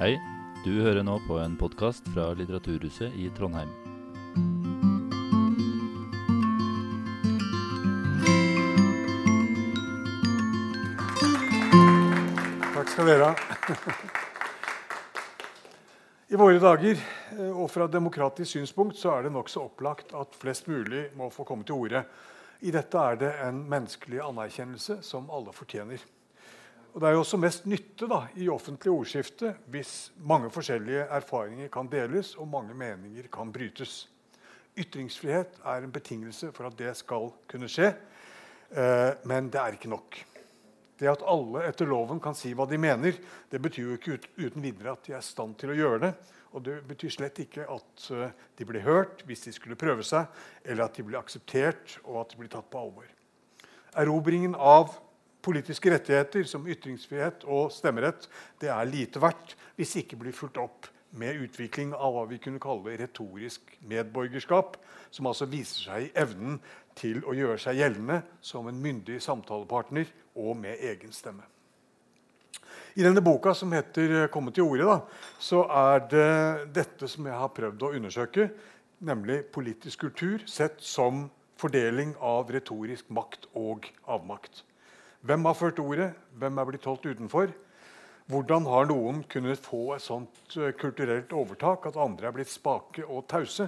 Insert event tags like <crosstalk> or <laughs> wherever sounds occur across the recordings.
Hei, du hører nå på en podkast fra Litteraturhuset i Trondheim. Takk skal dere ha. I våre dager, eh, og fra et demokratisk synspunkt, så er det nokså opplagt at flest mulig må få komme til orde. I dette er det en menneskelig anerkjennelse som alle fortjener. Og Det er jo også mest nytte da, i offentlig ordskifte hvis mange forskjellige erfaringer kan deles og mange meninger kan brytes. Ytringsfrihet er en betingelse for at det skal kunne skje, eh, men det er ikke nok. Det at alle etter loven kan si hva de mener, det betyr jo ikke ut, uten videre at de er i stand til å gjøre det. Og det betyr slett ikke at uh, de blir hørt hvis de skulle prøve seg, eller at de blir akseptert og at de blir tatt på alvor. Erobringen av politiske rettigheter som ytringsfrihet og stemmerett det er lite verdt hvis ikke blir fulgt opp med utvikling av hva vi kunne kalle retorisk medborgerskap, som altså viser seg i evnen til å gjøre seg gjeldende som en myndig samtalepartner og med egen stemme. I denne boka som heter 'Komme til orde', så er det dette som jeg har prøvd å undersøke, nemlig politisk kultur sett som fordeling av retorisk makt og avmakt. Hvem har ført ordet? Hvem er blitt holdt utenfor? Hvordan har noen kunnet få et sånt eh, kulturelt overtak at andre er blitt spake og tause?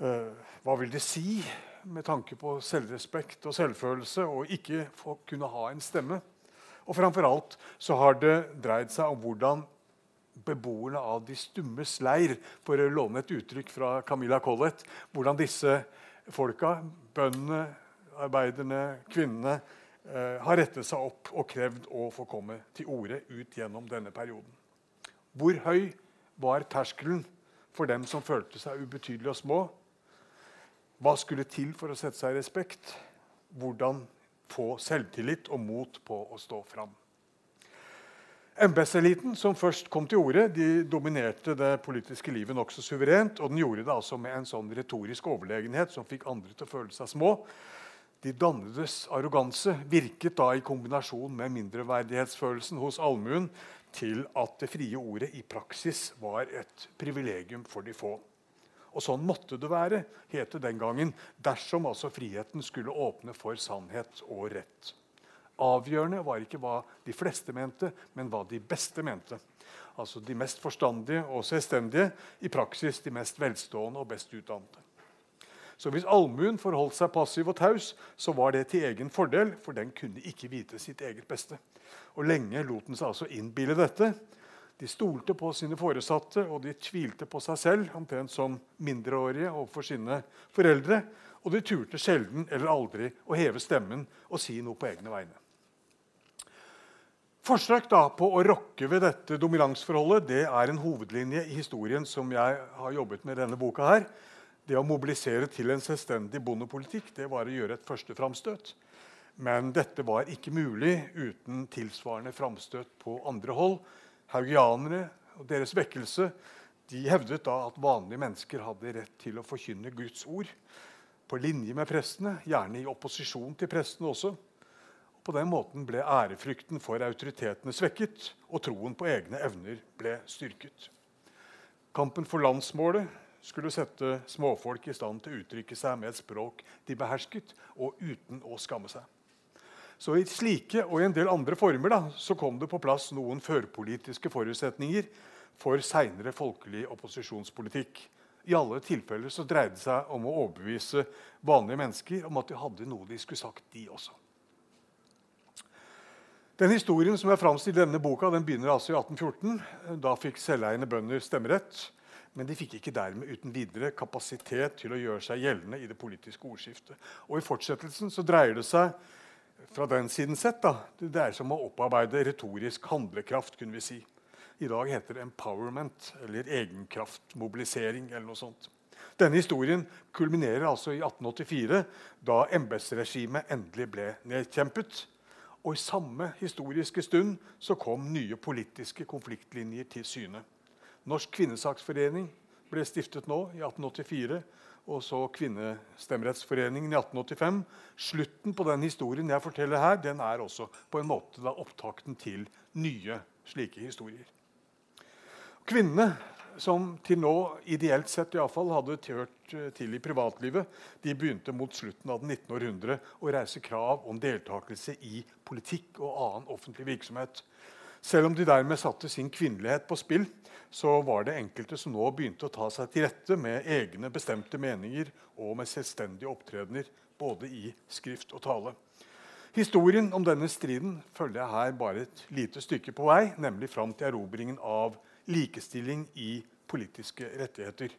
Eh, hva vil det si med tanke på selvrespekt og selvfølelse å ikke få kunne ha en stemme? Og framfor alt så har det dreid seg om hvordan beboerne av de stummes leir, for å låne et uttrykk fra Camilla Collett, hvordan disse folka, bøndene, arbeiderne, kvinnene, har rettet seg opp og krevd å få komme til orde ut gjennom denne perioden. Hvor høy var terskelen for dem som følte seg ubetydelige og små? Hva skulle til for å sette seg i respekt? Hvordan få selvtillit og mot på å stå fram? Embetseliten som først kom til orde, de dominerte det politiske livet nokså suverent. Og den gjorde det altså med en sånn retorisk overlegenhet som fikk andre til å føle seg små. De dannedes arroganse virket da i kombinasjon med mindreverdighetsfølelsen hos allmuen til at det frie ordet i praksis var et privilegium for de få. Og sånn måtte det være, het det den gangen, dersom altså friheten skulle åpne for sannhet og rett. Avgjørende var ikke hva de fleste mente, men hva de beste mente. Altså de mest forstandige og selvstendige, i praksis de mest velstående og best utdannede. Så hvis allmuen forholdt seg passiv og taus, så var det til egen fordel, for den kunne ikke vite sitt eget beste. Og lenge lot den seg altså innbille dette. De stolte på sine foresatte, og de tvilte på seg selv, omtrent som mindreårige overfor sine foreldre. Og de turte sjelden eller aldri å heve stemmen og si noe på egne vegne. Forsøk da på å rokke ved dette dominansforholdet det er en hovedlinje i historien som jeg har jobbet med denne boka. her. Det å mobilisere til en selvstendig bondepolitikk det var å gjøre et første framstøt. Men dette var ikke mulig uten tilsvarende framstøt på andre hold. Haugianere og deres vekkelse de hevdet da at vanlige mennesker hadde rett til å forkynne Guds ord. På linje med prestene, gjerne i opposisjon til prestene også. På den måten ble ærefrykten for autoritetene svekket, og troen på egne evner ble styrket. Kampen for landsmålet skulle sette småfolk i stand til å uttrykke seg med et språk de behersket, og uten å skamme seg. Så I slike og i en del andre former da, så kom det på plass noen førpolitiske forutsetninger for seinere folkelig opposisjonspolitikk. I alle tilfeller så dreide det seg om å overbevise vanlige mennesker om at de hadde noe de skulle sagt, de også. Den Historien som er framstilt i denne boka, den begynner altså i 1814. Da fikk selveiende bønder stemmerett. Men de fikk ikke dermed uten videre kapasitet til å gjøre seg gjeldende i det politiske ordskiftet. Og I fortsettelsen så dreier det seg fra den siden sett, da, det dreier seg om å opparbeide retorisk handlekraft. kunne vi si. I dag heter det 'empowerment' eller egenkraftmobilisering. eller noe sånt. Denne historien kulminerer altså i 1884, da embetsregimet endelig ble nedkjempet. Og i samme historiske stund så kom nye politiske konfliktlinjer til syne. Norsk kvinnesaksforening ble stiftet nå i 1884 og så Kvinnestemmerettsforeningen i 1885. Slutten på den historien jeg forteller her, den er også på en måte da opptakten til nye slike historier. Kvinnene, som til nå ideelt sett i alle fall, hadde tørt eh, til i privatlivet, de begynte mot slutten av det 19. århundre å reise krav om deltakelse i politikk og annen offentlig virksomhet. Selv om de dermed satte sin kvinnelighet på spill, så var det enkelte som nå begynte å ta seg til rette med egne bestemte meninger og med selvstendige opptredener både i skrift og tale. Historien om denne striden følger jeg her bare et lite stykke på vei, nemlig fram til erobringen av likestilling i politiske rettigheter.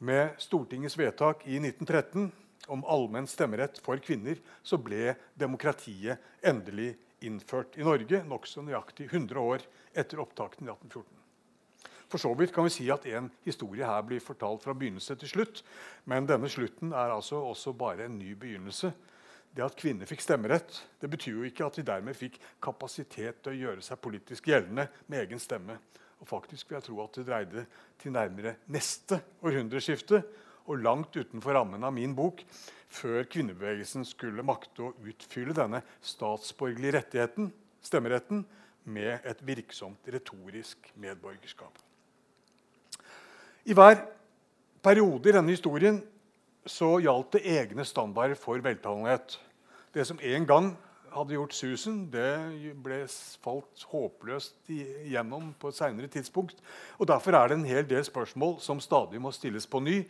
Med Stortingets vedtak i 1913 om allmenn stemmerett for kvinner så ble demokratiet endelig innført i Norge nokså nøyaktig 100 år etter opptakten i 1814. For så vidt kan vi si at en historie her blir fortalt fra begynnelse til slutt. Men denne slutten er altså også bare en ny begynnelse. Det at kvinner fikk stemmerett, det betyr jo ikke at de dermed fikk kapasitet til å gjøre seg politisk gjeldende med egen stemme. Og faktisk vil jeg tro at det dreide til nærmere neste århundreskifte og langt utenfor rammen av min bok før kvinnebevegelsen skulle makte å utfylle denne statsborgerlige rettigheten, stemmeretten, med et virksomt retorisk medborgerskap. I hver periode i denne historien så gjaldt det egne standarder for veltalenhet. Det som en gang hadde gjort susen, det ble falt håpløst igjennom på et seinere tidspunkt. Og Derfor er det en hel del spørsmål som stadig må stilles på ny.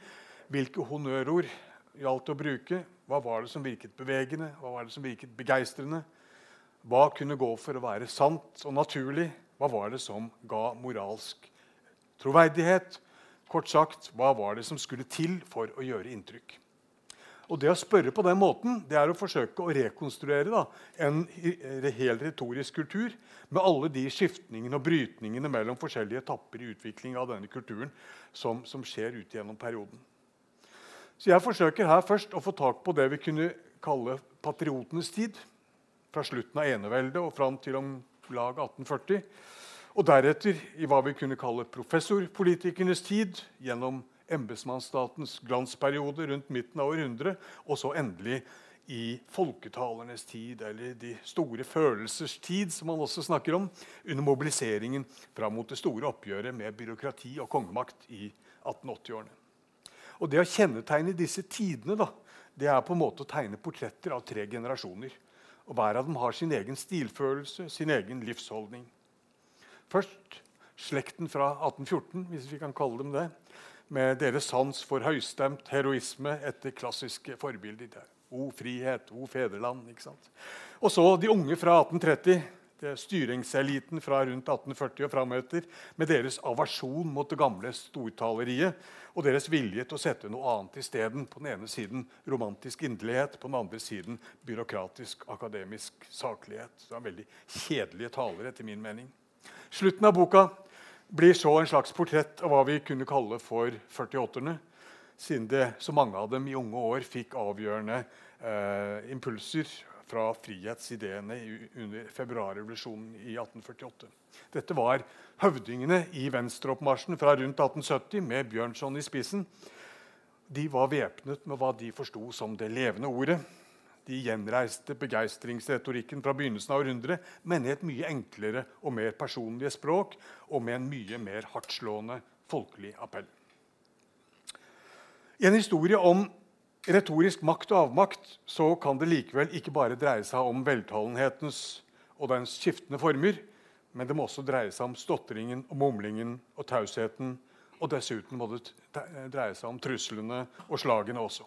Hvilke honnørord gjaldt å bruke? Hva var det som virket bevegende? Hva var det som virket begeistrende? Hva kunne gå for å være sant og naturlig? Hva var det som ga moralsk troverdighet? Kort sagt, hva var det som skulle til for å gjøre inntrykk? Og Det å spørre på den måten det er å forsøke å rekonstruere da, en hel retorisk kultur med alle de skiftningene og brytningene mellom forskjellige etapper i utviklingen av denne kulturen som, som skjer ut gjennom perioden. Så Jeg forsøker her først å få tak på det vi kunne kalle patriotenes tid. Fra slutten av eneveldet og fram til om lag 1840. Og deretter i hva vi kunne kalle professorpolitikernes tid, gjennom embetsmannsstatens glansperiode rundt midten av århundret, og så endelig i folketalernes tid, eller de store følelsers tid, som man også snakker om, under mobiliseringen fram mot det store oppgjøret med byråkrati og kongemakt i 1880-årene. Og Det å kjennetegne disse tidene da, det er på en måte å tegne portretter av tre generasjoner. Og Hver av dem har sin egen stilfølelse, sin egen livsholdning. Først slekten fra 1814, hvis vi kan kalle dem det, med deres sans for høystemt heroisme etter klassiske forbilder. O frihet, o fedreland. ikke sant? Og så de unge fra 1830, det styringseliten fra rundt 1840 og frametter, med deres aversjon mot det gamle stortaleriet og deres vilje til å sette noe annet isteden. På den ene siden romantisk inderlighet, på den andre siden byråkratisk, akademisk saklighet. Det er veldig kjedelige talere, etter min mening. Slutten av boka blir så en slags portrett av hva vi kunne kalle for 48-erne, siden det, så mange av dem i unge år fikk avgjørende eh, impulser fra frihetsideene under februarrevolusjonen i 1848. Dette var høvdingene i venstreoppmarsjen fra rundt 1870 med Bjørnson i spissen. De var væpnet med hva de forsto som det levende ordet de gjenreiste begeistringsretorikken fra begynnelsen av århundret, men i et mye enklere og mer personlige språk og med en mye mer hardtslående folkelig appell. I en historie om retorisk makt og avmakt så kan det likevel ikke bare dreie seg om veltalenhetens og dens skiftende former, men det må også dreie seg om stotringen og mumlingen og tausheten. Og dessuten må det dreie seg om truslene og slagene også.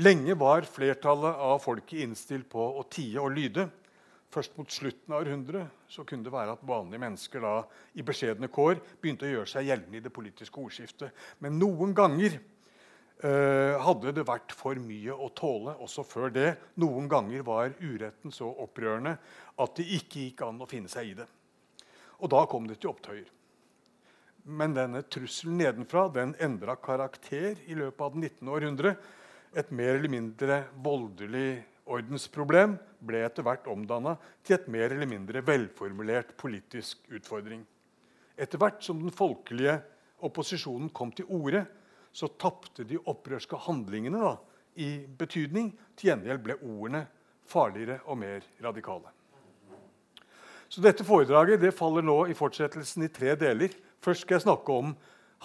Lenge var flertallet av folket innstilt på å tie og lyde. Først mot slutten av århundret så kunne det være at vanlige mennesker da, i beskjedne kår begynte å gjøre seg gjeldende i det politiske ordskiftet. Men noen ganger hadde det vært for mye å tåle også før det. Noen ganger var uretten så opprørende at det ikke gikk an å finne seg i det. Og da kom det til opptøyer. Men denne trusselen nedenfra den endra karakter i løpet av det 19. århundre et mer eller mindre voldelig ordensproblem ble etter hvert omdanna til et mer eller mindre velformulert politisk utfordring. Etter hvert som den folkelige opposisjonen kom til orde, så tapte de opprørske handlingene da, i betydning. Til gjengjeld ble ordene farligere og mer radikale. Så dette foredraget det faller nå i fortsettelsen i tre deler. Først skal jeg snakke om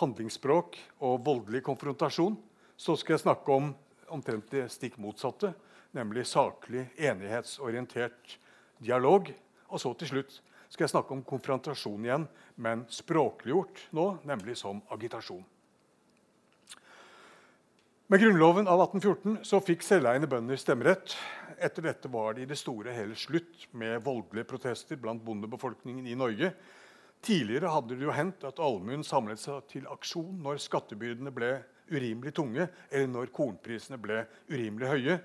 handlingsspråk og voldelig konfrontasjon. Så skal jeg snakke om omtrent det stikk motsatte, nemlig saklig, enighetsorientert dialog. Og så til slutt skal jeg snakke om konfrontasjon igjen, men språkliggjort nå, nemlig som agitasjon. Med Grunnloven av 1814 så fikk selveiende bønder stemmerett. Etter dette var det i det store hele slutt med voldelige protester blant bondebefolkningen i Norge. Tidligere hadde det jo hendt at allmuen samlet seg til aksjon når skattebyrdene ble urimelig tunge, eller når kornprisene ble urimelig høye.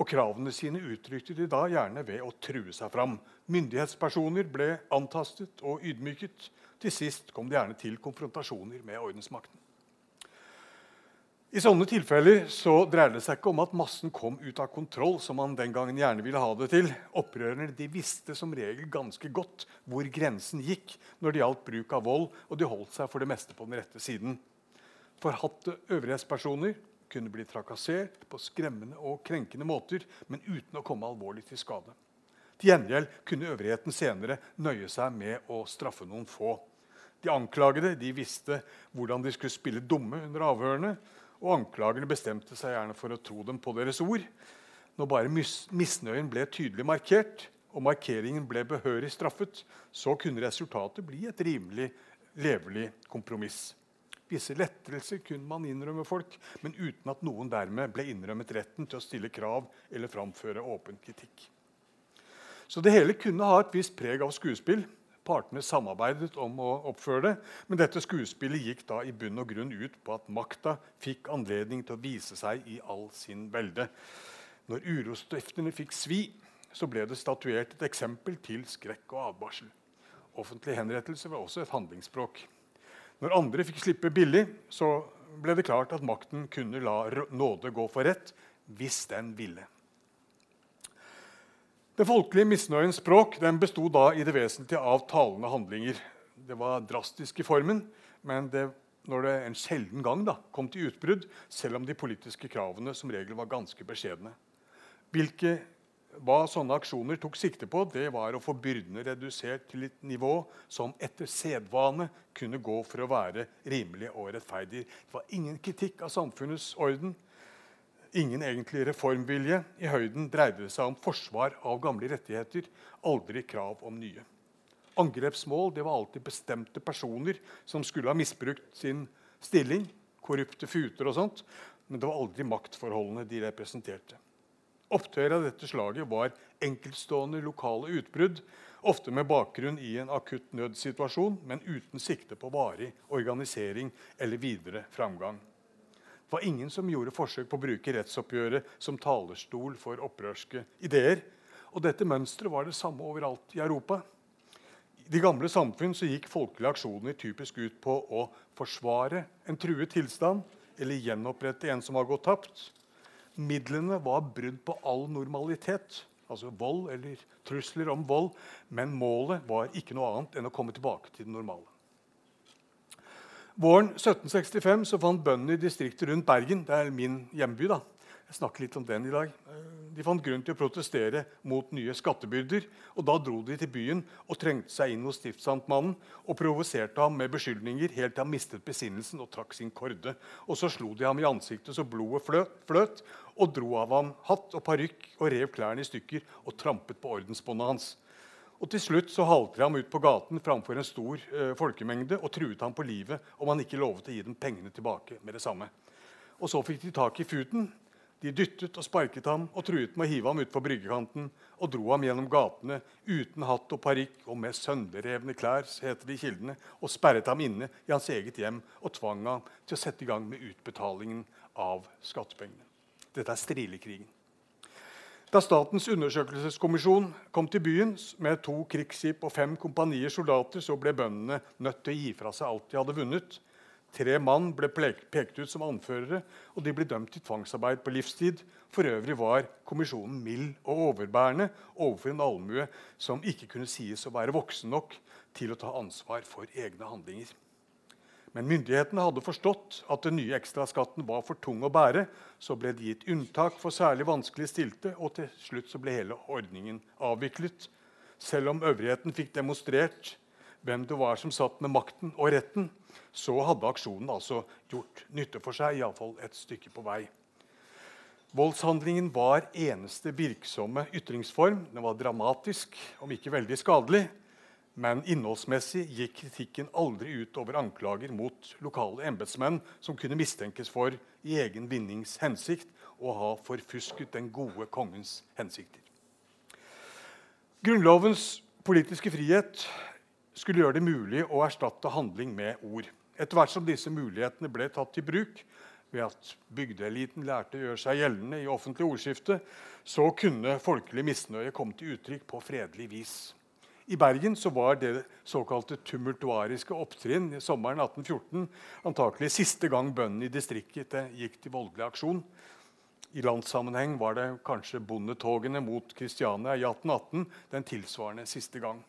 Og kravene sine uttrykte de da gjerne ved å true seg fram. Myndighetspersoner ble antastet og ydmyket. Til sist kom det gjerne til konfrontasjoner med ordensmakten. I sånne tilfeller så dreier det seg ikke om at massen kom ut av kontroll, som man den gangen gjerne ville ha det til. Opprørerne de visste som regel ganske godt hvor grensen gikk når det gjaldt bruk av vold, og de holdt seg for det meste på den rette siden. Forhatte øvrighetspersoner kunne bli trakassert på skremmende og krenkende måter, men uten å komme alvorlig til skade. Til gjengjeld kunne øvrigheten senere nøye seg med å straffe noen få. De anklagede de visste hvordan de skulle spille dumme under avhørene, og anklagerne bestemte seg gjerne for å tro dem på deres ord. Når bare mis misnøyen ble tydelig markert, og markeringen ble behørig straffet, så kunne resultatet bli et rimelig levelig kompromiss. Visse lettelser kunne man innrømme folk, men uten at noen dermed ble innrømmet retten til å stille krav eller framføre åpen kritikk. Så det hele kunne ha et visst preg av skuespill. Partene samarbeidet om å oppføre det, men dette skuespillet gikk da i bunn og grunn ut på at makta fikk anledning til å vise seg i all sin velde. Når urostiftene fikk svi, så ble det statuert et eksempel til skrekk og advarsel. Offentlig henrettelse var også et handlingsspråk. Når andre fikk slippe billig, så ble det klart at makten kunne la nåde gå for rett hvis den ville. Den folkelige misnøyens språk den besto da i det vesentlige av talende handlinger. Det var drastisk i formen, men det, når det en sjelden gang da, kom til utbrudd, selv om de politiske kravene som regel var ganske beskjedne. Hvilke hva sånne aksjoner tok sikte på, det var å få byrdene redusert til et nivå som etter sedvane kunne gå for å være rimelig og rettferdig. Det var ingen kritikk av samfunnets orden. Ingen egentlig reformvilje. I høyden dreide det seg om forsvar av gamle rettigheter, aldri krav om nye. Angrepsmål det var alltid bestemte personer som skulle ha misbrukt sin stilling. Korrupte futer og sånt. Men det var aldri maktforholdene de representerte. Opptøyer av dette slaget var enkeltstående lokale utbrudd, ofte med bakgrunn i en akutt nødsituasjon, men uten sikte på varig organisering eller videre framgang. Var ingen som gjorde forsøk på å bruke rettsoppgjøret som talerstol for opprørske ideer. Og dette mønsteret var det samme overalt i Europa. I de gamle samfunn gikk folkelige aksjoner typisk ut på å forsvare en truet tilstand eller gjenopprette en som var gått tapt. Midlene var brudd på all normalitet, altså vold eller trusler om vold. Men målet var ikke noe annet enn å komme tilbake til det normale. Våren 1765 så fant bøndene i distriktet rundt Bergen det er min hjemby, da, jeg snakker litt om den i dag. De fant grunn til å protestere mot nye skattebyrder. og Da dro de til byen og trengte seg inn hos stiftsamtmannen og provoserte ham med beskyldninger helt til han mistet besinnelsen og trakk sin korde. Og Så slo de ham i ansiktet så blodet fløt, fløt og dro av ham hatt og parykk og rev klærne i stykker og trampet på ordensbåndet hans. Og Til slutt så halte de ham ut på gaten framfor en stor eh, folkemengde og truet ham på livet om han ikke lovet å gi dem pengene tilbake med det samme. Og Så fikk de tak i Futen, de dyttet og sparket ham og truet med å hive ham utfor bryggekanten og dro ham gjennom gatene uten hatt og parykk og med sønderrevne klær heter det i kildene, og sperret ham inne i hans eget hjem og tvang ham til å sette i gang med utbetalingen av skattepengene. Dette er strilekrigen. Da Statens undersøkelseskommisjon kom til byen med to krigsskip og fem kompanier soldater, så ble bøndene nødt til å gi fra seg alt de hadde vunnet. Tre mann ble pekt ut som anførere, og de ble dømt til tvangsarbeid på livstid. For øvrig var kommisjonen mild og overbærende overfor en allmue som ikke kunne sies å være voksen nok til å ta ansvar for egne handlinger. Men myndighetene hadde forstått at den nye ekstraskatten var for tung å bære. Så ble det gitt unntak for særlig vanskelig stilte, og til slutt ble hele ordningen avviklet. Selv om øvrigheten fikk demonstrert hvem det var som satt med makten og retten, så hadde aksjonen altså gjort nytte for seg, iallfall et stykke på vei. Voldshandlingen var eneste virksomme ytringsform. Den var dramatisk, om ikke veldig skadelig. Men innholdsmessig gikk kritikken aldri ut over anklager mot lokale embetsmenn som kunne mistenkes for i egen vinnings hensikt å ha forfusket den gode kongens hensikter. Grunnlovens politiske frihet skulle gjøre det mulig å erstatte handling med ord. Etter hvert som disse mulighetene ble tatt i bruk, ved at bygdeeliten lærte å gjøre seg gjeldende i offentlig ordskifte, så kunne folkelig misnøye komme til uttrykk på fredelig vis. I Bergen var det såkalte tumultuariske opptrinn i sommeren 1814 antakelig siste gang bøndene i distriktet gikk til voldelig aksjon. I landssammenheng var det kanskje bondetogene mot Kristiania i 1818 den tilsvarende siste gang.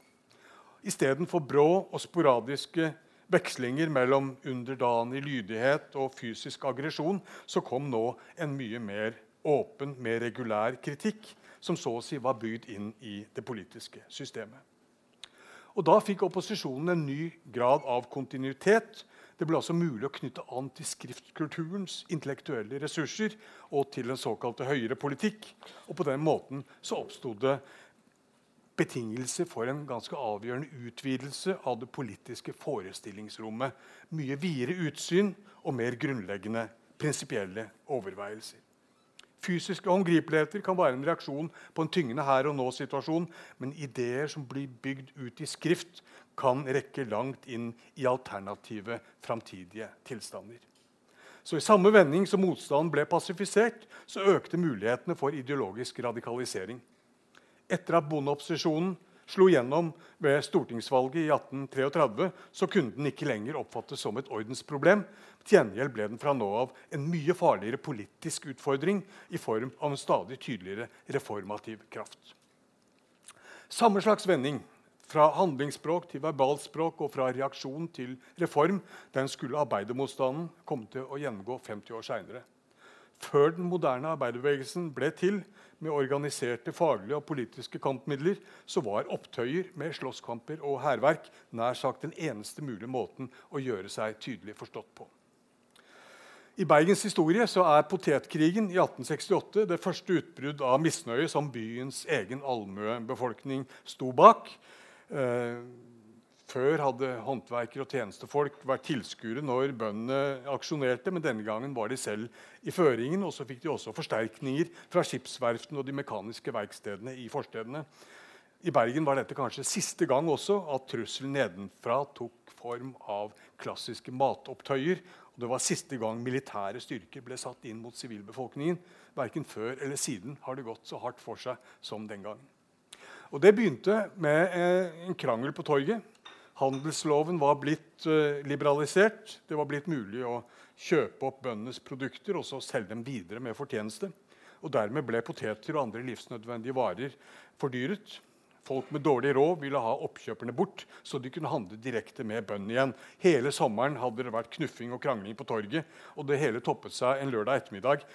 Istedenfor brå og sporadiske vekslinger mellom underdanig lydighet og fysisk aggresjon så kom nå en mye mer åpen, mer regulær kritikk, som så å si var bygd inn i det politiske systemet. Og Da fikk opposisjonen en ny grad av kontinuitet. Det ble altså mulig å knytte an til skriftkulturens intellektuelle ressurser og til den såkalte høyere politikk. Og På den måten så oppsto det betingelser for en ganske avgjørende utvidelse av det politiske forestillingsrommet. Mye videre utsyn og mer grunnleggende prinsipielle overveielser. Fysiske håndgripeligheter kan være en reaksjon på en tyngende her og nå-situasjon, men ideer som blir bygd ut i skrift, kan rekke langt inn i alternative framtidige tilstander. Så I samme vending som motstanden ble pasifisert, så økte mulighetene for ideologisk radikalisering. Etter at bondeopposisjonen slo gjennom ved stortingsvalget i 1833, så kunne den ikke lenger oppfattes som et ordensproblem. Til gjengjeld ble den fra nå av en mye farligere politisk utfordring i form av en stadig tydeligere reformativ kraft. Samme slags vending fra handlingsspråk til verbalspråk og fra reaksjon til reform den skulle arbeidermotstanden komme til å gjennomgå 50 år seinere. Før den moderne arbeiderbevegelsen ble til, med organiserte faglige og politiske kampmidler, så var opptøyer med slåsskamper og hærverk nær sagt den eneste mulige måten å gjøre seg tydelig forstått på. I Bergens historie er potetkrigen i 1868 det første utbrudd av misnøye som byens egen allmuebefolkning sto bak. Eh, før hadde håndverkere og tjenestefolk vært tilskuere når bøndene aksjonerte, men denne gangen var de selv i føringen. Og så fikk de også forsterkninger fra skipsverftene og de mekaniske verkstedene i forstedene. I Bergen var dette kanskje siste gang også at trusselen nedenfra tok form av klassiske matopptøyer. Det var siste gang militære styrker ble satt inn mot sivilbefolkningen. Verken før eller siden har det gått så hardt for seg som den gangen. Og Det begynte med eh, en krangel på torget Handelsloven var blitt uh, liberalisert. Det var blitt mulig å kjøpe opp bøndenes produkter og så selge dem videre med fortjeneste. Og Dermed ble poteter og andre livsnødvendige varer fordyret. Folk med dårlig råd ville ha oppkjøperne bort, så de kunne handle direkte med bøndene igjen. Hele sommeren hadde det vært knuffing og krangling på torget, og det hele toppet seg en lørdag ettermiddag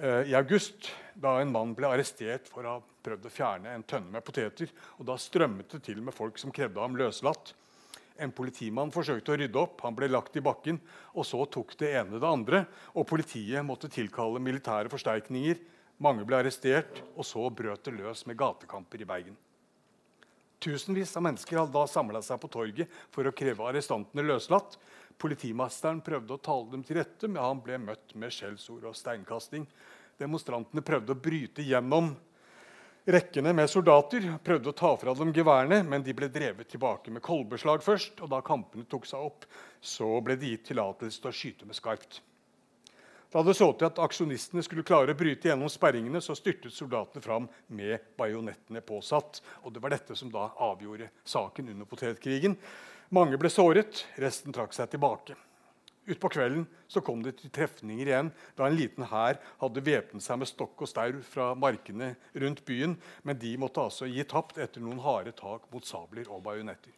eh, i august, da en mann ble arrestert for å ha prøvd å fjerne en tønne med poteter. Og Da strømmet det til med folk som krevde ham løslatt. En politimann forsøkte å rydde opp, han ble lagt i bakken. og Så tok det ene det andre, og politiet måtte tilkalle militære forsterkninger. Mange ble arrestert, og så brøt det løs med gatekamper i Bergen. Tusenvis av mennesker hadde da samla seg på torget for å kreve arrestantene løslatt. Politimesteren prøvde å tale dem til rette, men han ble møtt med skjellsord og steinkasting. Demonstrantene prøvde å bryte gjennom rekkene med soldater prøvde å ta fra dem geværene, men de ble drevet tilbake med kolbeslag først. og Da kampene tok seg opp, så ble det gitt tillatelse til å skyte med skarpt. Da det så til at aksjonistene skulle klare å bryte gjennom sperringene, så styrtet soldatene fram med bajonettene påsatt. Og Det var dette som da avgjorde saken under potetkrigen. Mange ble såret, resten trakk seg tilbake. Utpå kvelden så kom det til trefninger igjen da en liten hær hadde væpnet seg med stokk og staur fra markene rundt byen, men de måtte altså gi tapt etter noen harde tak mot sabler og bajonetter.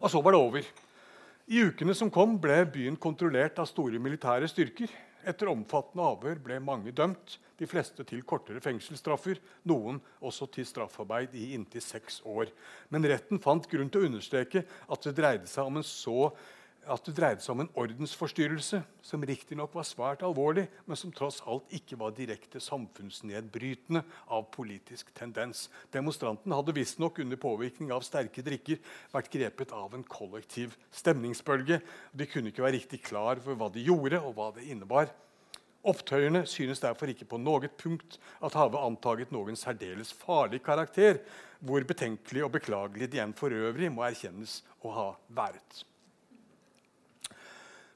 Og så var det over. I ukene som kom, ble byen kontrollert av store militære styrker. Etter omfattende avhør ble mange dømt, de fleste til kortere fengselsstraffer, noen også til straffarbeid i inntil seks år. Men retten fant grunn til å understreke at det dreide seg om en så at det dreide seg om en ordensforstyrrelse som riktignok var svært alvorlig, men som tross alt ikke var direkte samfunnsnedbrytende av politisk tendens. Demonstranten hadde visstnok under påvirkning av sterke drikker vært grepet av en kollektiv stemningsbølge. De kunne ikke være riktig klar for hva de gjorde, og hva det innebar. Opptøyene synes derfor ikke på noe punkt at have antaget noen særdeles farlig karakter, hvor betenkelig og beklagelig de enn for øvrig må erkjennes å ha vært.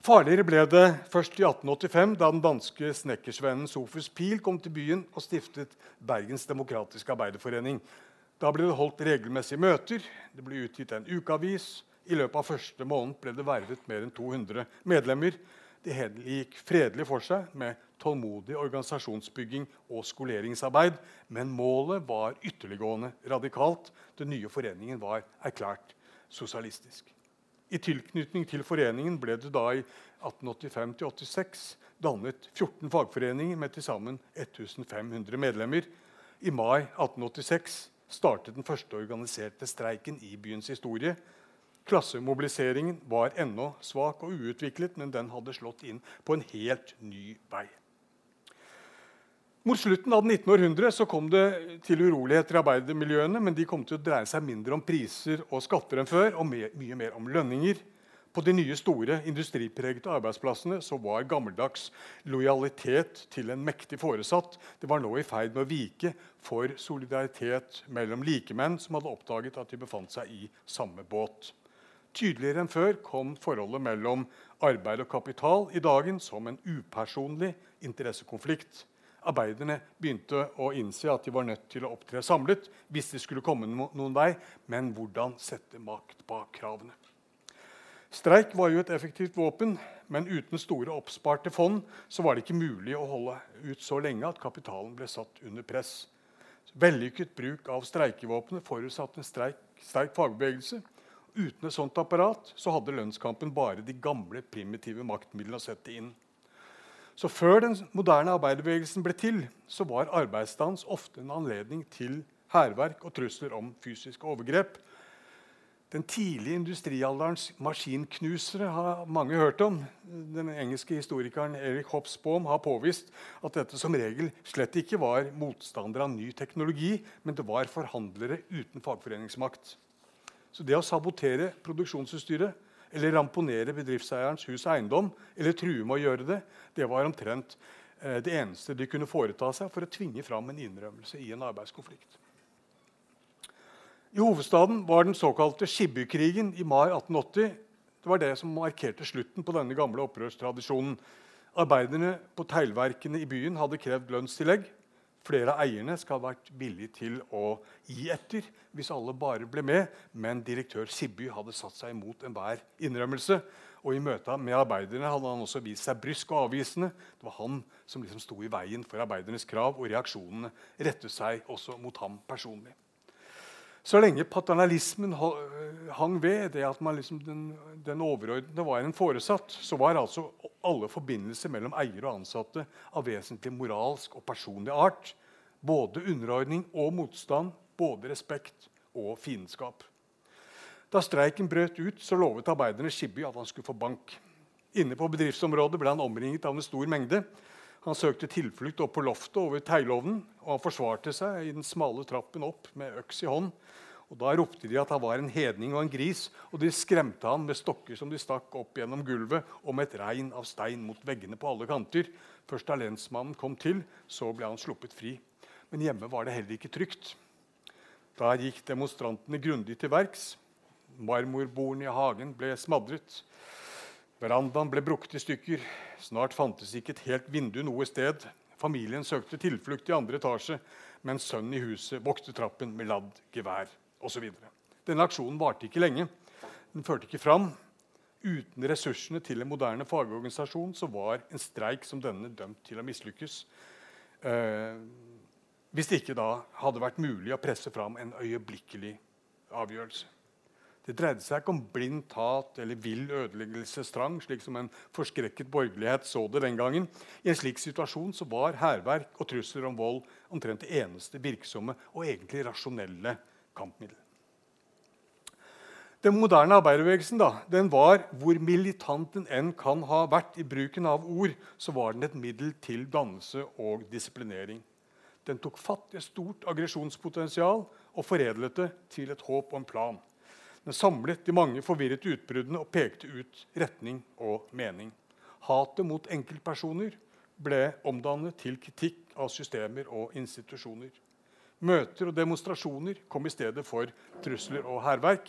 Farligere ble det først i 1885, da den danske snekkersvennen Sofus Pil kom til byen og stiftet Bergens Demokratiske Arbeiderforening. Da ble det holdt regelmessige møter, det ble utgitt en ukeavis. I løpet av første måned ble det vervet mer enn 200 medlemmer. Det hele gikk fredelig for seg med tålmodig organisasjonsbygging og skoleringsarbeid. Men målet var ytterliggående radikalt. Den nye foreningen var erklært sosialistisk. I tilknytning til foreningen ble det da i 1885-86 dannet 14 fagforeninger med til sammen 1500 medlemmer. I mai 1886 startet den første organiserte streiken i byens historie. Klassemobiliseringen var ennå svak og uutviklet, men den hadde slått inn på en helt ny vei. Mot slutten av 1900 kom det til uroligheter i arbeidermiljøene, men de kom til å dreie seg mindre om priser og skatter enn før, og mye mer om lønninger. På de nye, store industripregede arbeidsplassene så var gammeldags lojalitet til en mektig foresatt det var nå i ferd med å vike for solidaritet mellom likemenn som hadde oppdaget at de befant seg i samme båt. Tydeligere enn før kom forholdet mellom arbeid og kapital i dagen som en upersonlig interessekonflikt. Arbeiderne begynte å innse at de var nødt til å opptre samlet hvis de skulle komme noen vei. Men hvordan sette makt bak kravene? Streik var jo et effektivt våpen, men uten store oppsparte fond så var det ikke mulig å holde ut så lenge at kapitalen ble satt under press. Vellykket bruk av streikevåpenet forutsatte en streik, sterk fagbevegelse. Uten et sånt apparat så hadde lønnskampen bare de gamle, primitive maktmidlene å sette inn. Så Før den moderne arbeiderbevegelsen ble til, så var arbeidsstans ofte en anledning til hærverk og trusler om fysiske overgrep. Den tidlige industrialderens maskinknusere har mange hørt om. Den engelske historikeren Erik Hobsbawm har påvist at dette som regel slett ikke var motstandere av ny teknologi, men det var forhandlere uten fagforeningsmakt. Så det å sabotere produksjonsutstyret eller ramponere bedriftseierens hus og eiendom eller true med å gjøre det, det var omtrent eh, det eneste de kunne foreta seg for å tvinge fram en innrømmelse i en arbeidskonflikt. I hovedstaden var den såkalte Skibbykrigen i mai 1880 det var det som markerte slutten på denne gamle opprørstradisjonen. Arbeiderne på teglverkene i byen hadde krevd lønnstillegg. Flere av eierne skal ha vært villige til å gi etter hvis alle bare ble med, men direktør Sibby hadde satt seg imot enhver innrømmelse. Og I møte med arbeiderne hadde han også vist seg brysk og avvisende. Det var han som liksom sto i veien for arbeidernes krav, og reaksjonene rettet seg også mot ham personlig. Så lenge paternalismen hang ved, det at liksom den, den, overordnede var en foresatt, så var altså alle forbindelser mellom eier og ansatte av vesentlig moralsk og personlig art. Både underordning og motstand, både respekt og fiendskap. Da streiken brøt ut, så lovet arbeiderne Skibby at han skulle få bank. Inne på bedriftsområdet ble han omringet av en stor mengde. Han søkte tilflukt opp på loftet over teglovnen, og han forsvarte seg i den smale trappen opp med øks i hånd. Og Da ropte de at han var en hedning og en gris, og de skremte han med stokker som de stakk opp gjennom gulvet, og med et regn av stein mot veggene på alle kanter. Først da lensmannen kom til, så ble han sluppet fri. Men hjemme var det heller ikke trygt. Der gikk demonstrantene grundig til verks. Marmorbordene i hagen ble smadret. Verandaen ble brukket i stykker. Snart fantes ikke et helt vindu noe sted. Familien søkte tilflukt i andre etasje, mens sønnen i huset vokste trappen med ladd gevær osv. Denne aksjonen varte ikke lenge. Den førte ikke fram. Uten ressursene til en moderne fagorganisasjon så var en streik som denne dømt til å mislykkes. Eh, hvis det ikke da hadde vært mulig å presse fram en øyeblikkelig avgjørelse. Det dreide seg ikke om blindt hat eller vill ødeleggelsestrang, slik som en forskrekket borgerlighet så det den gangen. I en slik situasjon så var hærverk og trusler om vold omtrent det eneste virksomme og egentlig rasjonelle kampmiddel. Den moderne arbeiderbevegelsen da, den var, hvor militant den enn kan ha vært i bruken av ord, så var den et middel til dannelse og disiplinering. Den tok fatt i et stort aggresjonspotensial og foredlet det til et håp og en plan. Den samlet de mange forvirret utbruddene og pekte ut retning og mening. Hatet mot enkeltpersoner ble omdannet til kritikk av systemer og institusjoner. Møter og demonstrasjoner kom i stedet for trusler og hærverk.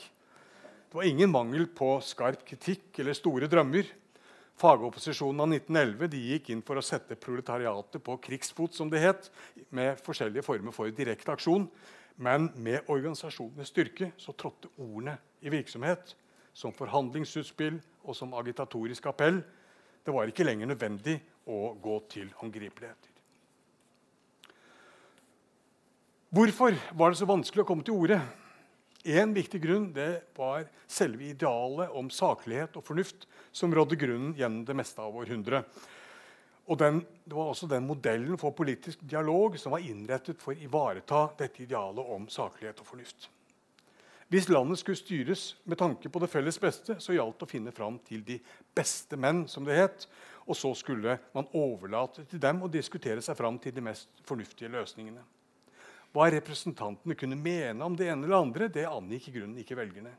Det var ingen mangel på skarp kritikk eller store drømmer. Fagopposisjonen av 1911 gikk inn for å sette proletariatet på krigsfot, som det het, med forskjellige former for direkte aksjon. Men med organisasjonenes styrke så trådte ordene i virksomhet som forhandlingsutspill og som agitatorisk appell. Det var ikke lenger nødvendig å gå til håndgripeligheter. Hvorfor var det så vanskelig å komme til orde? En viktig grunn det var selve idealet om saklighet og fornuft som rådde grunnen gjennom det meste av århundret. Og den, Det var også den modellen for politisk dialog som var innrettet for å ivareta dette idealet om saklighet og fornuft. Hvis landet skulle styres med tanke på det felles beste, så gjaldt det å finne fram til de beste menn, som det het. Og så skulle man overlate til dem å diskutere seg fram til de mest fornuftige løsningene. Hva representantene kunne mene om det ene eller andre, det angikk i grunnen ikke velgerne.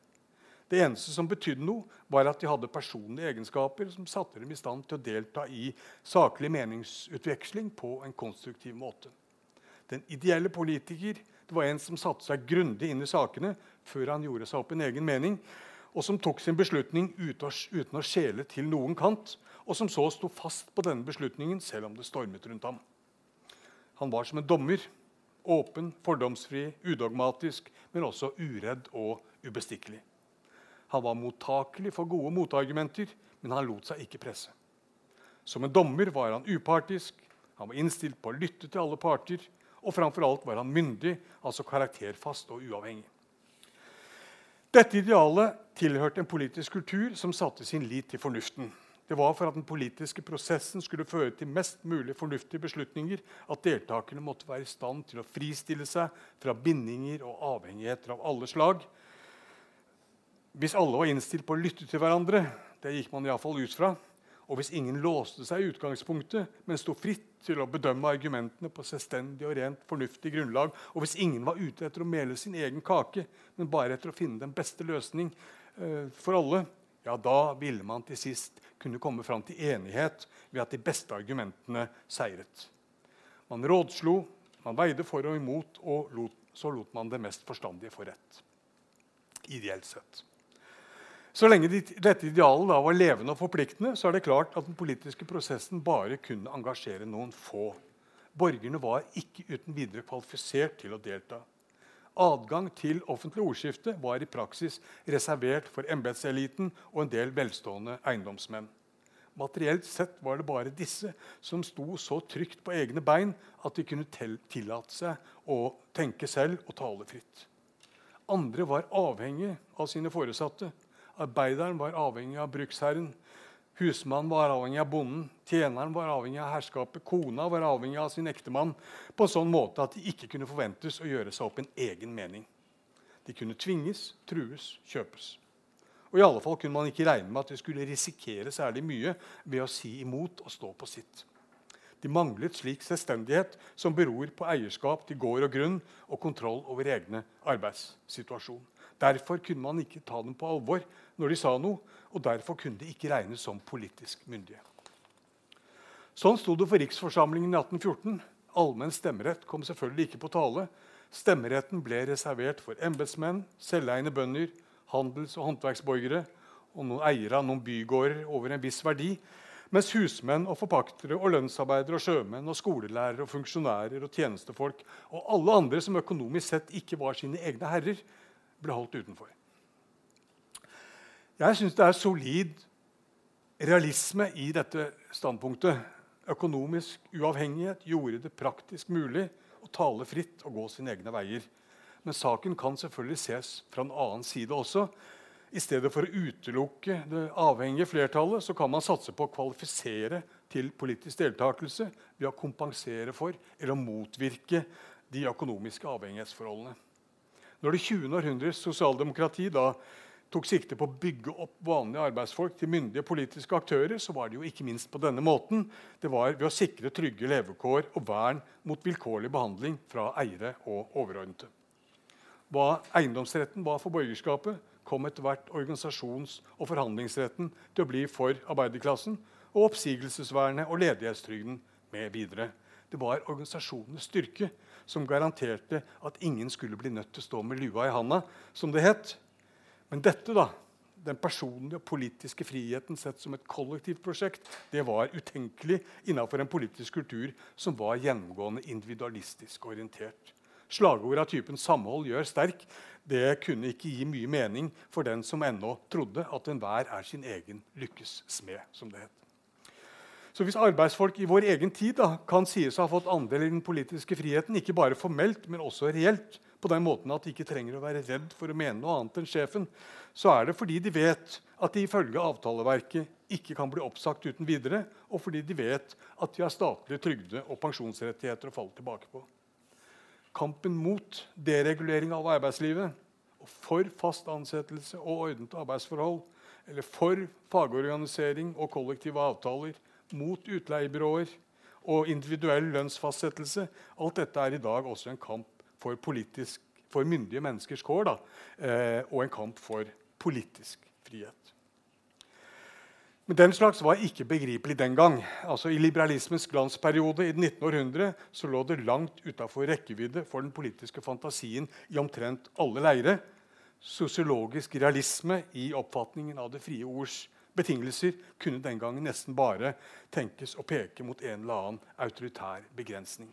Det eneste som betydde noe, var at de hadde personlige egenskaper som satte dem i stand til å delta i saklig meningsutveksling på en konstruktiv måte. Den ideelle politiker det var en som satte seg grundig inn i sakene før han gjorde seg opp en egen mening, og som tok sin beslutning uten å skjele til noen kant, og som så sto fast på denne beslutningen selv om det stormet rundt ham. Han var som en dommer Åpen, fordomsfri, udogmatisk, men også uredd og ubestikkelig. Han var mottakelig for gode motargumenter, men han lot seg ikke presse. Som en dommer var han upartisk, han var innstilt på å lytte til alle parter, og framfor alt var han myndig, altså karakterfast og uavhengig. Dette idealet tilhørte en politisk kultur som satte sin lit til fornuften. Det var for at den politiske prosessen skulle føre til mest mulig fornuftige beslutninger at deltakerne måtte være i stand til å fristille seg fra bindinger og avhengigheter av alle slag. Hvis alle var innstilt på å lytte til hverandre, det gikk man i fall ut fra, og hvis ingen låste seg i utgangspunktet, men sto fritt til å bedømme argumentene på selvstendig og rent fornuftig grunnlag, og hvis ingen var ute etter å mele sin egen kake, men bare etter å finne den beste løsning eh, for alle, ja, da ville man til sist kunne komme fram til enighet ved at de beste argumentene seiret. Man rådslo, man veide for og imot, og lot, så lot man det mest forstandige få rett. Ideelt sett. Så lenge dette idealet da var levende og forpliktende, så er det klart at den politiske prosessen bare kunne engasjere noen få. Borgerne var ikke uten videre kvalifisert til å delta. Adgang til offentlig ordskifte var i praksis reservert for embetseliten og en del velstående eiendomsmenn. Materielt sett var det bare disse som sto så trygt på egne bein at de kunne tillate seg å tenke selv og tale fritt. Andre var avhengig av sine foresatte. Arbeideren var avhengig av bruksherren. Husmannen var avhengig av bonden, tjeneren var avhengig av herskapet, kona var avhengig av sin ektemann på en sånn måte at de ikke kunne forventes å gjøre seg opp en egen mening. De kunne tvinges, trues, kjøpes. Og i alle fall kunne man ikke regne med at de skulle risikere særlig mye ved å si imot og stå på sitt. De manglet slik selvstendighet som beror på eierskap til gård og grunn og kontroll over egne arbeidssituasjon. Derfor kunne man ikke ta dem på alvor når de sa noe, og derfor kunne de ikke regnes som politisk myndige. Sånn sto det for riksforsamlingen i 1814. Allmenn stemmerett kom selvfølgelig ikke på tale. Stemmeretten ble reservert for embetsmenn, selveiende bønder, handels- og håndverksborgere og noen eiere av noen bygårder over en viss verdi. Mens husmenn og forpaktere og lønnsarbeidere og sjømenn og skolelærere og funksjonærer og tjenestefolk og alle andre som økonomisk sett ikke var sine egne herrer, ble holdt utenfor. Jeg syns det er solid realisme i dette standpunktet. Økonomisk uavhengighet gjorde det praktisk mulig å tale fritt og gå sine egne veier. Men saken kan selvfølgelig ses fra en annen side også. I stedet for å utelukke det avhengige flertallet så kan man satse på å kvalifisere til politisk deltakelse ved å kompensere for eller motvirke de økonomiske avhengighetsforholdene. Når det 20. århundres sosialdemokrati da tok sikte på å bygge opp vanlige arbeidsfolk til myndige politiske aktører, så var det jo ikke minst på denne måten. Det var ved å sikre trygge levekår og vern mot vilkårlig behandling fra eiere og overordnede. Hva eiendomsretten var for borgerskapet, kom etter hvert organisasjons- og forhandlingsretten til å bli for arbeiderklassen, og oppsigelsesvernet og ledighetstrygden med videre. Det var organisasjonenes styrke som garanterte at ingen skulle bli nødt til å stå med lua i handa, som det het. Men dette, da, den personlige og politiske friheten sett som et kollektivt prosjekt, det var utenkelig innenfor en politisk kultur som var gjennomgående individualistisk orientert. Slagord av typen 'samhold gjør sterk' det kunne ikke gi mye mening for den som ennå trodde at enhver er sin egen lykkes smed. som det het. Så Hvis arbeidsfolk i vår egen tid da, kan sies å ha fått andel i den politiske friheten, ikke bare formelt, men også reelt, på den måten at de ikke trenger å være redd for å mene noe annet enn sjefen, så er det fordi de vet at de ifølge avtaleverket ikke kan bli oppsagt uten videre, og fordi de vet at de har statlige trygde- og pensjonsrettigheter å falle tilbake på. Kampen mot deregulering av arbeidslivet og for fast ansettelse og ordnede arbeidsforhold, eller for fagorganisering og kollektive avtaler, mot utleiebyråer og individuell lønnsfastsettelse Alt dette er i dag også en kamp for, politisk, for myndige menneskers kår da, eh, og en kamp for politisk frihet. Men den slags var ikke begripelig den gang. Altså, I liberalismens glansperiode i det 19. århundre så lå det langt utafor rekkevidde for den politiske fantasien i omtrent alle leire. Sosiologisk realisme i oppfatningen av det frie ords betingelser kunne den gangen nesten bare tenkes å peke mot en eller annen autoritær begrensning.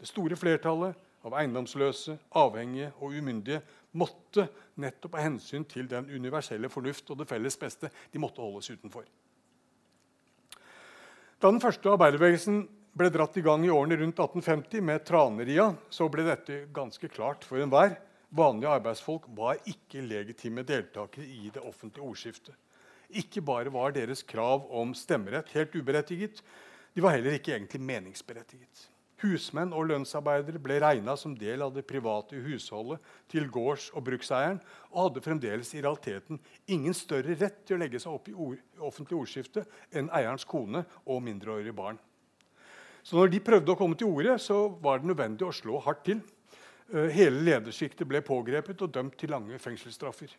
Det store flertallet av eiendomsløse, avhengige og umyndige måtte nettopp av hensyn til den universelle fornuft og det felles beste de måtte holdes utenfor. Da den første arbeiderbevegelsen ble dratt i gang i årene rundt 1850 med Traneria, så ble dette ganske klart for enhver. Vanlige arbeidsfolk var ikke legitime deltakere i det offentlige ordskiftet. Ikke bare var deres krav om stemmerett helt uberettiget, de var heller ikke egentlig meningsberettiget. Husmenn og lønnsarbeidere ble regna som del av det private husholdet til gårds- og brukseieren og hadde fremdeles i realiteten ingen større rett til å legge seg opp i offentlig ordskifte enn eierens kone og mindreårige barn. Så når de prøvde å komme til orde, så var det nødvendig å slå hardt til. Eh, hele ledersjiktet ble pågrepet og dømt til lange fengselsstraffer.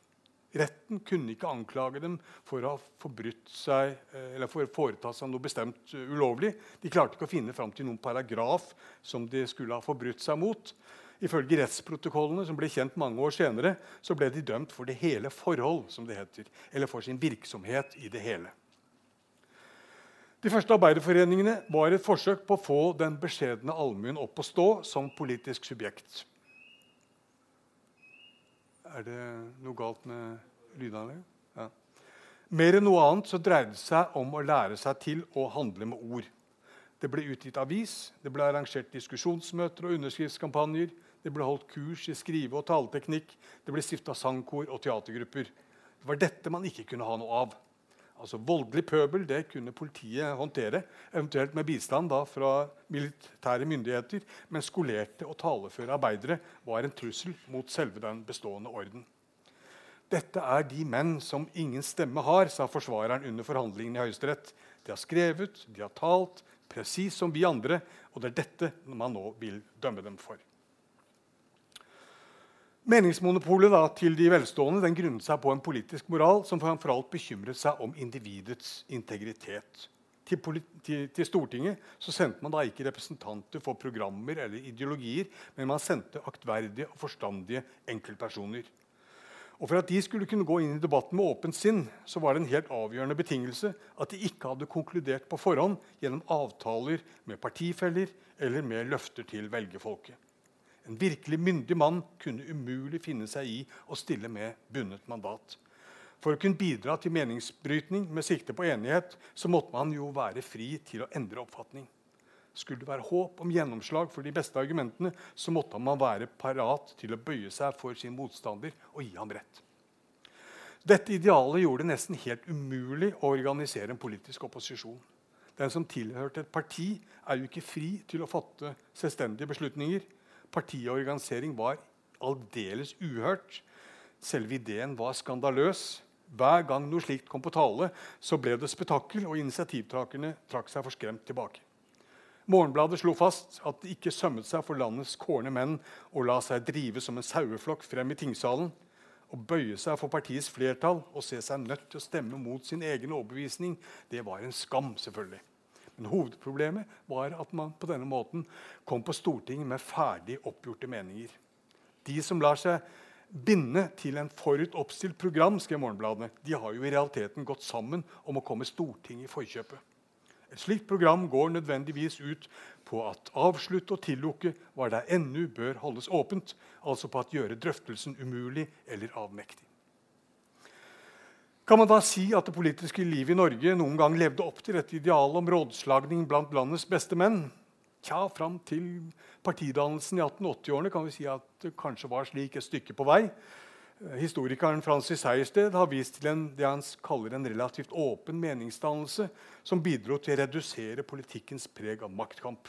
Retten kunne ikke anklage dem for å ha forbrutt seg eh, eller for å foreta seg noe bestemt eh, ulovlig. De klarte ikke å finne fram til noen paragraf som de skulle ha forbrutt seg mot. Ifølge rettsprotokollene som ble kjent mange år senere, så ble de dømt for det hele forhold, som det heter, eller for sin virksomhet i det hele. De første arbeiderforeningene var et forsøk på å få den beskjedne allmuen opp å stå som politisk subjekt. Er det noe galt med lydanlegget? Ja. Mer enn noe annet så dreide det seg om å lære seg til å handle med ord. Det ble utgitt avis, det ble arrangert diskusjonsmøter og underskriftskampanjer. Det ble holdt kurs i skrive- og taleteknikk, det ble stifta sangkor og teatergrupper. Det var dette man ikke kunne ha noe av. Altså Voldelig pøbel det kunne politiet håndtere, eventuelt med bistand da, fra militære myndigheter. Men skolerte og taleføre arbeidere var en trussel mot selve den bestående orden. Dette er de menn som ingen stemme har, sa forsvareren under forhandlingene i Høyesterett. De har skrevet, de har talt, presis som vi andre, og det er dette man nå vil dømme dem for. Meningsmonopolet da, til de velstående den grunnet seg på en politisk moral som framfor alt bekymret seg om individets integritet. Til, til, til, Stortinget så sendte man da ikke representanter for programmer eller ideologier, men man sendte aktverdige og forstandige enkeltpersoner. Og For at de skulle kunne gå inn i debatten med åpent sinn, så var det en helt avgjørende betingelse at de ikke hadde konkludert på forhånd gjennom avtaler med partifeller eller med løfter til velgerfolket. En virkelig myndig mann kunne umulig finne seg i å stille med bundet mandat. For å kunne bidra til meningsbrytning med sikte på enighet så måtte man jo være fri til å endre oppfatning. Skulle det være håp om gjennomslag for de beste argumentene, så måtte man være parat til å bøye seg for sin motstander og gi ham rett. Dette idealet gjorde det nesten helt umulig å organisere en politisk opposisjon. Den som tilhørte et parti, er jo ikke fri til å fatte selvstendige beslutninger. Partiorganisering var aldeles uhørt. Selve ideen var skandaløs. Hver gang noe slikt kom på tale, så ble det spetakkel, og initiativtakerne trakk seg forskremt tilbake. Morgenbladet slo fast at det ikke sømmet seg for landets kårne menn å la seg drive som en saueflokk frem i tingsalen. Å bøye seg for partiets flertall og se seg nødt til å stemme mot sin egen overbevisning, det var en skam, selvfølgelig. Men hovedproblemet var at man på denne måten kom på Stortinget med ferdig oppgjorte meninger. De som lar seg binde til en forut oppstilt program, skrev Morgenbladene, de har jo i realiteten gått sammen om å komme Stortinget i forkjøpet. Et slikt program går nødvendigvis ut på at avslutte og tillukke hva der ennå bør holdes åpent, altså på at gjøre drøftelsen umulig eller avmektig. Kan man da si at det politiske livet i Norge noen gang levde opp til dette idealet om rådslagning blant landets beste menn? Tja, Fram til partidannelsen i 1880-årene kan vi si at det kanskje var slik et stykke på vei. Historikeren Francis Sejersted har vist til en, det han kaller en relativt åpen meningsdannelse som bidro til å redusere politikkens preg av maktkamp.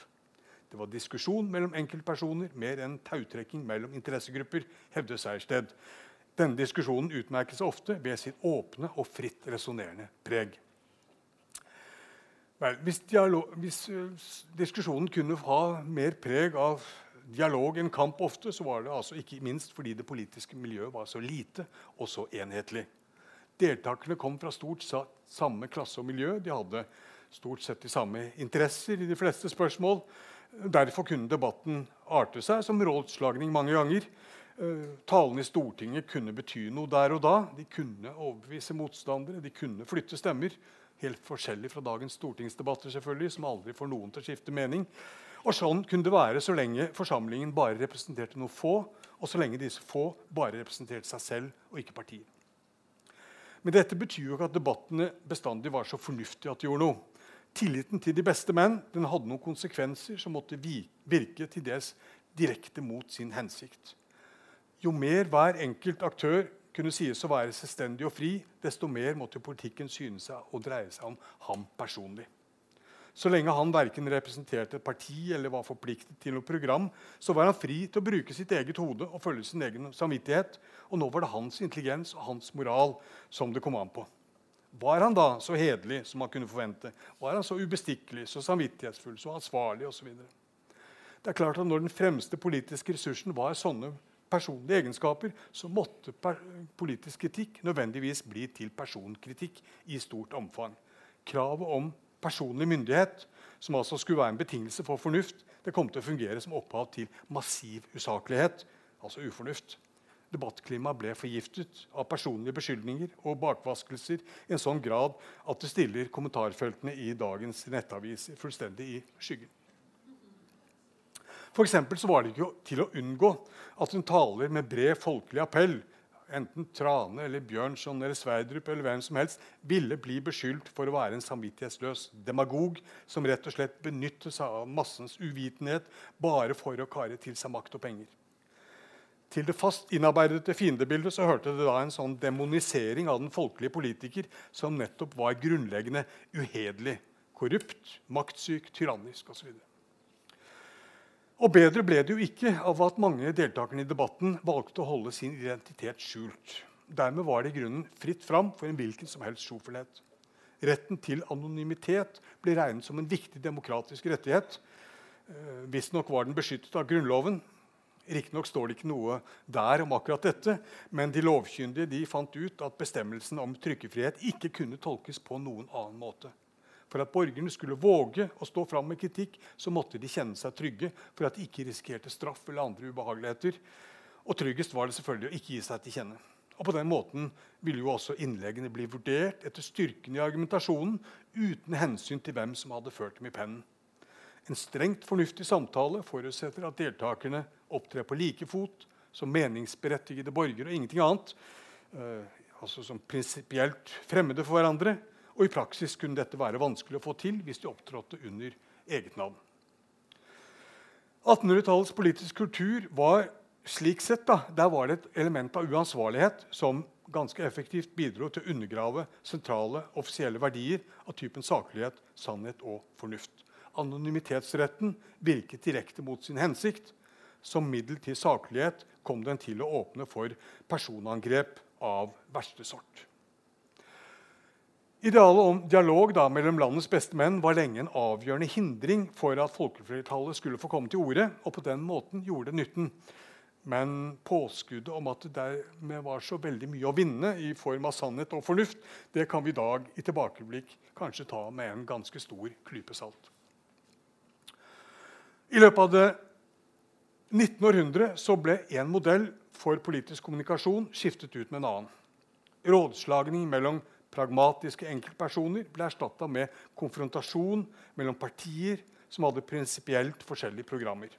Det var diskusjon mellom enkeltpersoner mer enn tautrekking mellom interessegrupper. hevder Sejersted. Denne diskusjonen utmerker seg ofte ved sitt åpne og fritt resonnerende preg. Vel, hvis, dialog, hvis diskusjonen kunne ha mer preg av dialog enn kamp ofte, så var det altså ikke minst fordi det politiske miljøet var så lite og så enhetlig. Deltakerne kom fra stort samme klasse og miljø. De hadde stort sett de samme interesser i de fleste spørsmål. Derfor kunne debatten arte seg som rådslagning mange ganger. Eh, Talene i Stortinget kunne bety noe der og da. De kunne overbevise motstandere, de kunne flytte stemmer. Helt forskjellig fra dagens stortingsdebatter, selvfølgelig, som aldri får noen til å skifte mening. Og Sånn kunne det være så lenge forsamlingen bare representerte noen få, og så lenge disse få bare representerte seg selv og ikke partiet. Men dette betyr jo ikke at debattene bestandig var så fornuftige at de gjorde noe. Tilliten til de beste menn den hadde noen konsekvenser som måtte virke til dels direkte mot sin hensikt. Jo mer hver enkelt aktør kunne sies å være selvstendig og fri, desto mer måtte politikken syne seg å dreie seg om ham personlig. Så lenge han verken representerte et parti eller var forpliktet til noe program, så var han fri til å bruke sitt eget hode og følge sin egen samvittighet. Og nå var det hans intelligens og hans moral som det kom an på. Var han da så hederlig som man kunne forvente? Var han så ubestikkelig, så samvittighetsfull, så ansvarlig osv.? Det er klart at Når den fremste politiske ressursen var sånne personlige egenskaper, så måtte politisk kritikk nødvendigvis bli til personkritikk i stort omfang. Kravet om personlig myndighet, som altså skulle være en betingelse for fornuft, det kom til å fungere som opphav til massiv usaklighet, altså ufornuft. Debattklimaet ble forgiftet av personlige beskyldninger og bakvaskelser i en sånn grad at det stiller kommentarfeltene i dagens nettaviser fullstendig i skyggen. For så var det ikke til å unngå at en taler med bred folkelig appell enten Trane eller Bjørnson eller Sverdrup eller hvem som helst, ville bli beskyldt for å være en samvittighetsløs demagog som rett og slett benyttet seg av massens uvitenhet bare for å kare til seg makt og penger. Til det fast innarbeidede fiendebildet så hørte det da en sånn demonisering av den folkelige politiker som nettopp var grunnleggende uhederlig, korrupt, maktsyk, tyrannisk osv. Og bedre ble det jo ikke av at mange deltakerne i debatten valgte å holde sin identitet skjult. Dermed var det i grunnen fritt fram for en hvilken som helst sjofelhet. Retten til anonymitet ble regnet som en viktig demokratisk rettighet. Eh, Visstnok var den beskyttet av Grunnloven. Riktignok står det ikke noe der om akkurat dette, men de lovkyndige de fant ut at bestemmelsen om trykkefrihet ikke kunne tolkes på noen annen måte. For at borgerne skulle våge å stå fram med kritikk, så måtte de kjenne seg trygge for at de ikke risikerte straff eller andre ubehageligheter. Og tryggest var det selvfølgelig å ikke gi seg til kjenne. Og På den måten ville jo også innleggene bli vurdert etter styrken i argumentasjonen uten hensyn til hvem som hadde ført dem i pennen. En strengt fornuftig samtale forutsetter at deltakerne opptrer på like fot som meningsberettigede borgere og ingenting annet. Eh, altså som prinsipielt fremmede for hverandre. Og I praksis kunne dette være vanskelig å få til hvis de opptrådte under eget navn. 1800-tallets politiske kultur var slik sett da, der var det et element av uansvarlighet som ganske effektivt bidro til å undergrave sentrale offisielle verdier av typen saklighet, sannhet og fornuft. Anonymitetsretten virket direkte mot sin hensikt. Som middel til saklighet kom den til å åpne for personangrep av verste sort. Idealet om dialog da, mellom landets beste menn var lenge en avgjørende hindring for at folkeflertallet skulle få komme til orde, og på den måten gjorde det nytten. Men påskuddet om at det dermed var så veldig mye å vinne i form av sannhet og fornuft, det kan vi i dag i tilbakeblikk kanskje ta med en ganske stor klype salt. I løpet av det 19. århundre ble én modell for politisk kommunikasjon skiftet ut med en annen. Rådslagning mellom pragmatiske enkeltpersoner ble erstatta med konfrontasjon mellom partier som hadde prinsipielt forskjellige programmer.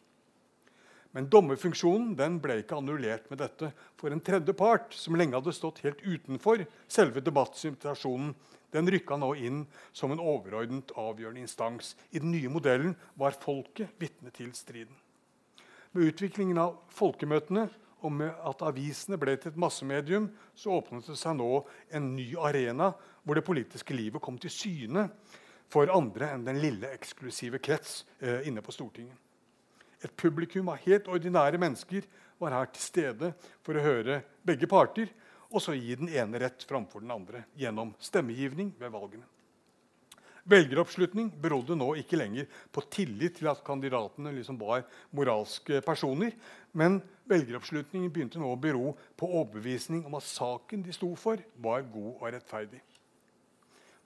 Men dommerfunksjonen ble ikke annullert med dette. For en tredje part, som lenge hadde stått helt utenfor selve debattsituasjonen, den rykka nå inn som en overordnet avgjørende instans. I den nye modellen var folket vitne til striden. Med utviklingen av folkemøtene og med at avisene ble til et massemedium, så åpnet det seg nå en ny arena hvor det politiske livet kom til syne for andre enn den lille, eksklusive krets eh, inne på Stortinget. Et publikum av helt ordinære mennesker var her til stede for å høre begge parter og så gi den ene rett framfor den andre gjennom stemmegivning ved valgene. Velgeroppslutning berodde nå ikke lenger på tillit til at kandidatene liksom var moralske personer, men velgeroppslutningen begynte nå å bero på overbevisning om at saken de sto for, var god og rettferdig.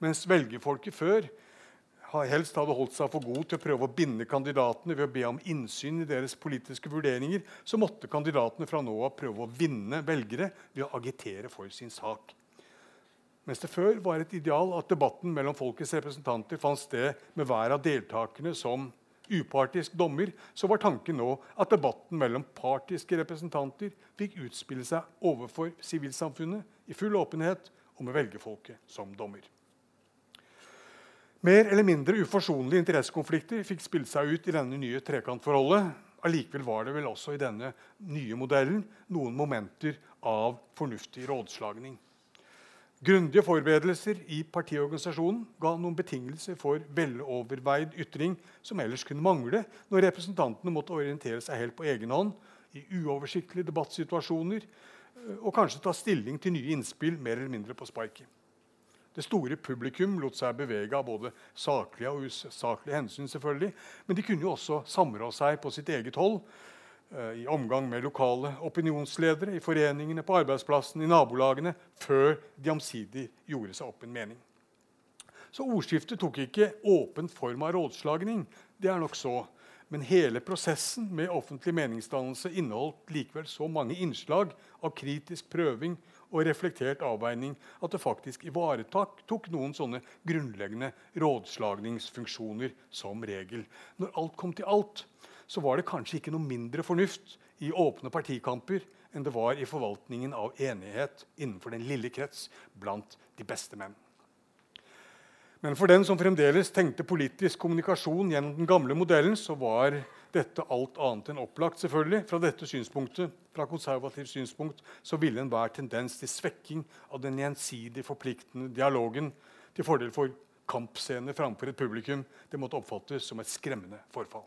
Mens velgerfolket før helst hadde holdt seg for god til å prøve å binde kandidatene ved å be om innsyn i deres politiske vurderinger, så måtte kandidatene fra nå av prøve å vinne velgere ved å agitere for sin sak. Mens det før var et ideal at debatten mellom folkets representanter fant sted med hver av deltakerne som upartisk dommer, så var tanken nå at debatten mellom partiske representanter fikk utspille seg overfor sivilsamfunnet i full åpenhet og med velgerfolket som dommer. Mer eller mindre uforsonlige interessekonflikter fikk spilt seg ut i denne nye trekantforholdet. Allikevel var det vel også i denne nye modellen noen momenter av fornuftig rådslagning. Grundige forberedelser i partiorganisasjonen ga noen betingelser for veloverveid ytring som ellers kunne mangle når representantene måtte orientere seg helt på egen hånd i uoversiktlige debattsituasjoner eh, og kanskje ta stilling til nye innspill mer eller mindre på sparket. Det store publikum lot seg bevege av både saklige og usaklige hensyn. selvfølgelig, Men de kunne jo også samrå seg på sitt eget hold. Eh, I omgang med lokale opinionsledere, i foreningene, på arbeidsplassen, i nabolagene, før de omsidig gjorde seg opp en mening. Så ordskiftet tok ikke åpen form av rådslagning. Det er nok så. Men hele prosessen med offentlig meningsdannelse inneholdt likevel så mange innslag av kritisk prøving og reflektert avveining at det faktisk ivaretok noen sånne grunnleggende rådslagningsfunksjoner som regel. Når alt kom til alt, så var det kanskje ikke noe mindre fornuft i åpne partikamper enn det var i forvaltningen av enighet innenfor den lille krets blant de beste menn. Men for den som fremdeles tenkte politisk kommunikasjon gjennom den gamle modellen, så var dette alt annet enn opplagt. selvfølgelig. Fra dette synspunktet, fra konservativt synspunkt så ville enhver tendens til svekking av den gjensidig forpliktende dialogen til fordel for kampscener framfor et publikum det måtte oppfattes som et skremmende forfall.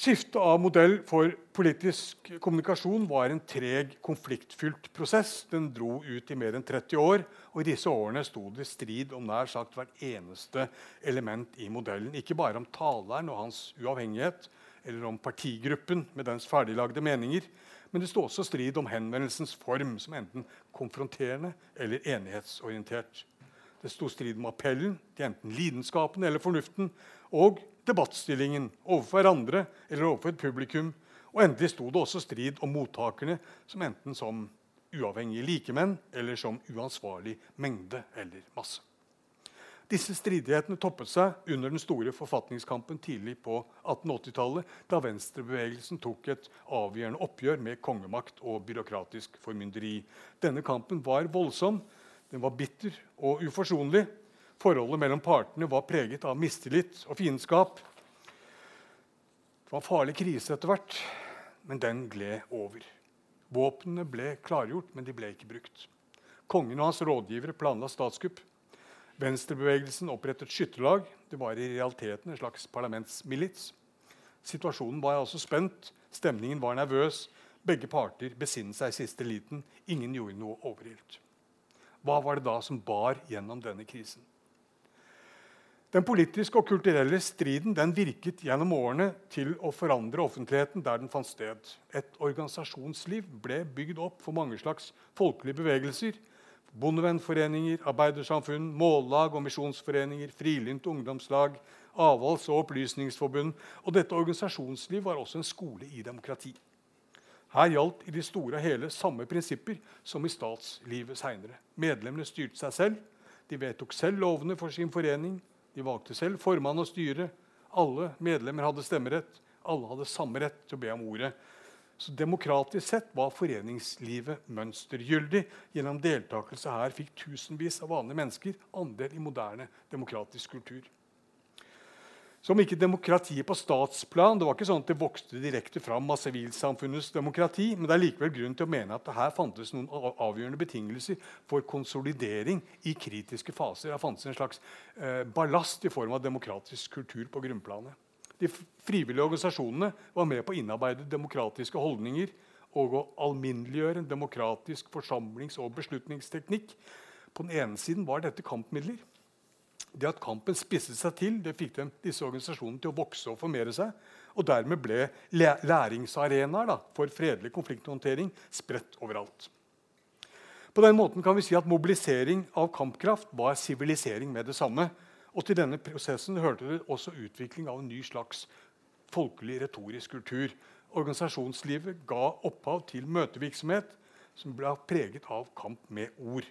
Skiftet av modell for politisk kommunikasjon var en treg, konfliktfylt prosess. Den dro ut i mer enn 30 år, og i disse årene sto det strid om nær sagt hvert eneste element i modellen. Ikke bare om taleren og hans uavhengighet, eller om partigruppen med dens ferdiglagde meninger, men det sto også strid om henvendelsens form, som enten konfronterende eller enighetsorientert. Det sto strid om appellen til enten lidenskapen eller fornuften, og debattstillingen overfor hverandre eller overfor et publikum. Og endelig sto det også strid om mottakerne, som enten som uavhengige likemenn eller som uansvarlig mengde eller masse. Disse stridighetene toppet seg under den store forfatningskampen tidlig på 1880-tallet, da venstrebevegelsen tok et avgjørende oppgjør med kongemakt og byråkratisk formynderi. Denne kampen var voldsom, den var bitter og uforsonlig. Forholdet mellom partene var preget av mistillit og fiendskap. Det var en farlig krise etter hvert, men den gled over. Våpnene ble klargjort, men de ble ikke brukt. Kongen og hans rådgivere planla statskupp. Venstrebevegelsen opprettet skytterlag. Det var i realiteten en slags parlamentsmilits. Situasjonen var altså spent, stemningen var nervøs. Begge parter besinnet seg i siste liten. Ingen gjorde noe overilt. Hva var det da som bar gjennom denne krisen? Den politiske og kulturelle striden den virket gjennom årene til å forandre offentligheten der den fant sted. Et organisasjonsliv ble bygd opp for mange slags folkelige bevegelser. Bondevennforeninger, arbeidersamfunn, mållag og misjonsforeninger, frilynt ungdomslag, avholds- og opplysningsforbund. Og dette organisasjonsliv var også en skole i demokrati. Her gjaldt i det store og hele samme prinsipper som i statslivet seinere. Medlemmene styrte seg selv. De vedtok selv lovene for sin forening. De valgte selv formann og styre. Alle medlemmer hadde stemmerett. Alle hadde samme rett til å be om ordet. Så Demokratisk sett var foreningslivet mønstergyldig. Gjennom deltakelse her fikk tusenvis av vanlige mennesker andel i moderne demokratisk kultur. Som ikke demokratiet på statsplan. Det var ikke sånn at det vokste direkte fram av sivilsamfunnets demokrati, men det er likevel grunn til å mene at det her fantes noen avgjørende betingelser for konsolidering i kritiske faser. Det fantes en slags eh, ballast i form av demokratisk kultur på grunnplanet. De frivillige organisasjonene var med på å innarbeide demokratiske holdninger og å alminneliggjøre en demokratisk forsamlings- og beslutningsteknikk. På den ene siden var dette kampmidler. Det at kampen spisset seg til, det fikk dem, disse organisasjonene til å vokse og formere seg. Og dermed ble læringsarenaer for fredelig konflikthåndtering spredt overalt. På den måten kan vi si at Mobilisering av kampkraft var sivilisering med det samme. Og til denne prosessen hørte det også utvikling av en ny slags folkelig retorisk kultur. Organisasjonslivet ga opphav til møtevirksomhet som ble preget av kamp med ord.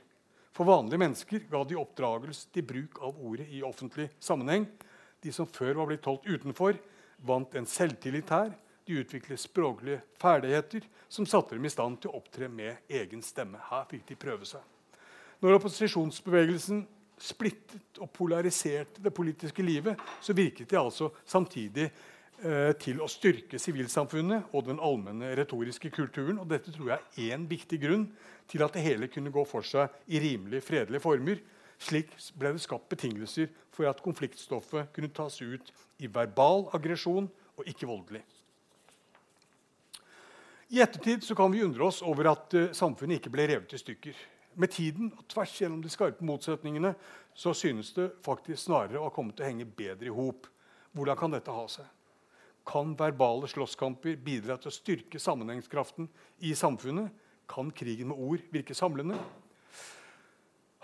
For vanlige mennesker ga de oppdragelse til bruk av ordet i offentlig sammenheng. De som før var blitt holdt utenfor, vant en selvtillit her. De utviklet språklige ferdigheter som satte dem i stand til å opptre med egen stemme. Her fikk de prøve seg. Når opposisjonsbevegelsen splittet og polariserte det politiske livet, så virket de altså samtidig til å styrke sivilsamfunnet og den allmenne retoriske kulturen. Og dette tror jeg er én viktig grunn til at det hele kunne gå for seg i rimelig fredelige former. Slik ble det skapt betingelser for at konfliktstoffet kunne tas ut i verbal aggresjon og ikke voldelig. I ettertid kan vi undre oss over at uh, samfunnet ikke ble revet i stykker. Med tiden og tvers gjennom de skarpe motsetningene så synes det faktisk snarere å ha kommet til å henge bedre i hop. Hvordan kan dette ha seg? Kan verbale slåsskamper bidra til å styrke sammenhengskraften i samfunnet? Kan krigen med ord virke samlende?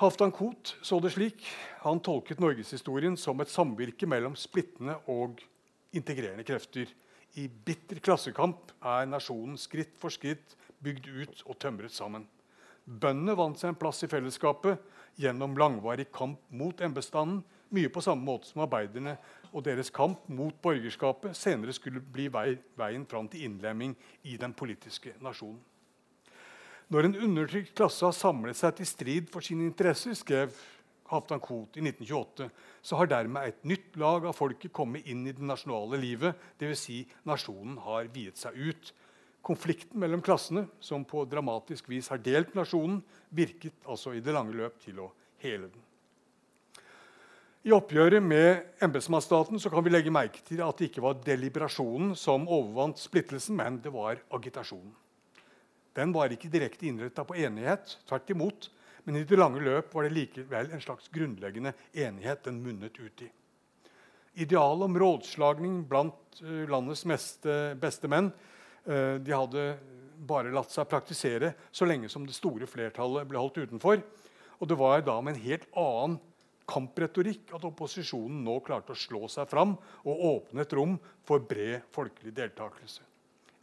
Halvdan Koht så det slik. Han tolket norgeshistorien som et samvirke mellom splittende og integrerende krefter. I bitter klassekamp er nasjonen skritt for skritt bygd ut og tømret sammen. Bøndene vant seg en plass i fellesskapet gjennom langvarig kamp mot embetsstanden, mye på samme måte som arbeiderne og deres kamp mot borgerskapet senere skulle bli veien fram til innlemming i den politiske nasjonen. Når en undertrykt klasse har samlet seg til strid for sine interesser, skrev Haftan Koht i 1928, så har dermed et nytt lag av folket kommet inn i det nasjonale livet. Dvs. Si, nasjonen har viet seg ut. Konflikten mellom klassene, som på dramatisk vis har delt nasjonen, virket altså i det lange løp til å hele den. I oppgjøret med embetsmannsstaten kan vi legge merke til at det ikke var deliberasjonen som overvant splittelsen, men det var agitasjonen. Den var ikke direkte innretta på enighet. tvert imot, Men i det lange løp var det likevel en slags grunnleggende enighet den munnet ut i. Idealet om rådslagning blant uh, landets beste menn uh, de hadde bare latt seg praktisere så lenge som det store flertallet ble holdt utenfor. Og det var da med en helt annen kampretorikk at opposisjonen nå klarte å slå seg fram og åpne et rom for bred folkelig deltakelse.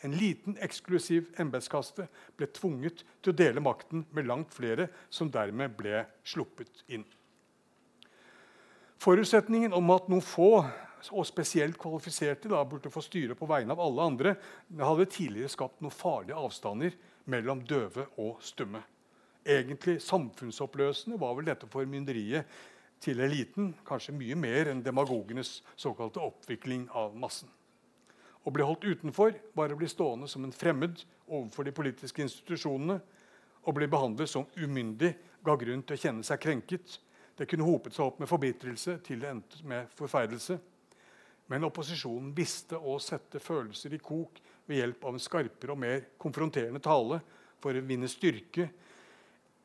En liten, eksklusiv embetskaste ble tvunget til å dele makten med langt flere, som dermed ble sluppet inn. Forutsetningen om at noen få og spesielt kvalifiserte da, burde få styre på vegne av alle andre, hadde tidligere skapt noen farlige avstander mellom døve og stumme. Egentlig samfunnsoppløsende var vel dette formynderiet til eliten kanskje mye mer enn demagogenes såkalte oppvikling av massen. Å bli holdt utenfor var å bli stående som en fremmed overfor de politiske institusjonene. Å bli behandlet som umyndig ga grunn til å kjenne seg krenket. Det kunne hopet seg opp med forbitrelse til det endte med forferdelse. Men opposisjonen visste å sette følelser i kok ved hjelp av en skarpere og mer konfronterende tale for å vinne styrke,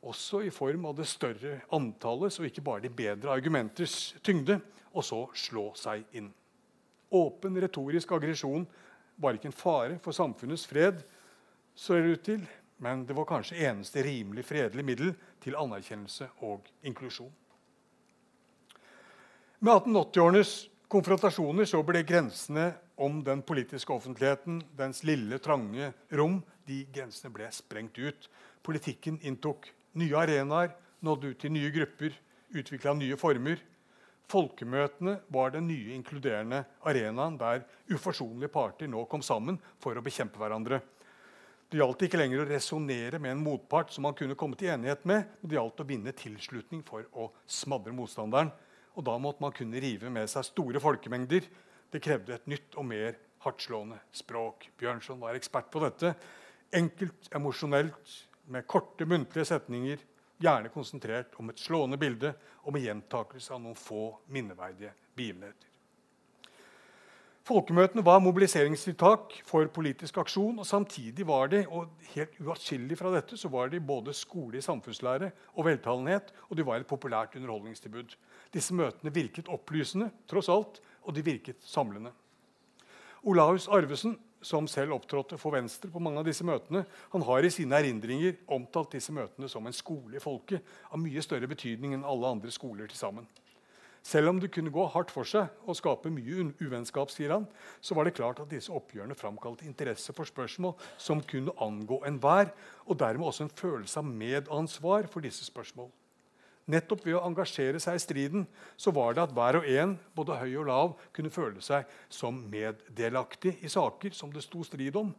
også i form av det større antallet, så ikke bare de bedre argumenters tyngde, og så slå seg inn. Åpen retorisk aggresjon var ikke en fare for samfunnets fred, så det ut til, men det var kanskje eneste rimelig fredelig middel til anerkjennelse og inklusjon. Med 1880-årenes konfrontasjoner så ble grensene om den politiske offentligheten, dens lille, trange rom, de grensene ble sprengt ut. Politikken inntok nye arenaer, nådde ut til nye grupper, utvikla nye former. Folkemøtene var den nye inkluderende arenaen der uforsonlige parter nå kom sammen for å bekjempe hverandre. Det gjaldt ikke lenger å resonnere med en motpart som man kunne komme til enighet med, men det gjaldt å vinne tilslutning for å smadre motstanderen. Og da måtte man kunne rive med seg store folkemengder. Det krevde et nytt og mer hardtslående språk. Bjørnson var ekspert på dette. Enkelt, emosjonelt, med korte, muntlige setninger, gjerne konsentrert om et slående bilde og med gjentakelse av noen få minneverdige begivenheter. Folkemøtene var mobiliseringstiltak for politisk aksjon. og Samtidig var de og helt uatskillelig fra dette, så var de både skole i samfunnslære og veltalenhet, og de var et populært underholdningstilbud. Disse møtene virket opplysende, tross alt, og de virket samlende. Olaus Arvesen som selv opptrådte for Venstre på mange av disse møtene, han har i sine erindringer omtalt disse møtene som en skole i folket av mye større betydning enn alle andre skoler til sammen. Selv om det kunne gå hardt for seg og skape mye uvennskap, sier han, så var det klart at disse oppgjørene framkalte interesse for spørsmål som kunne angå enhver, og dermed også en følelse av medansvar for disse spørsmål. Nettopp ved å engasjere seg i striden så var det at hver og en, både høy og lav, kunne føle seg som meddelaktig i saker som det sto strid om,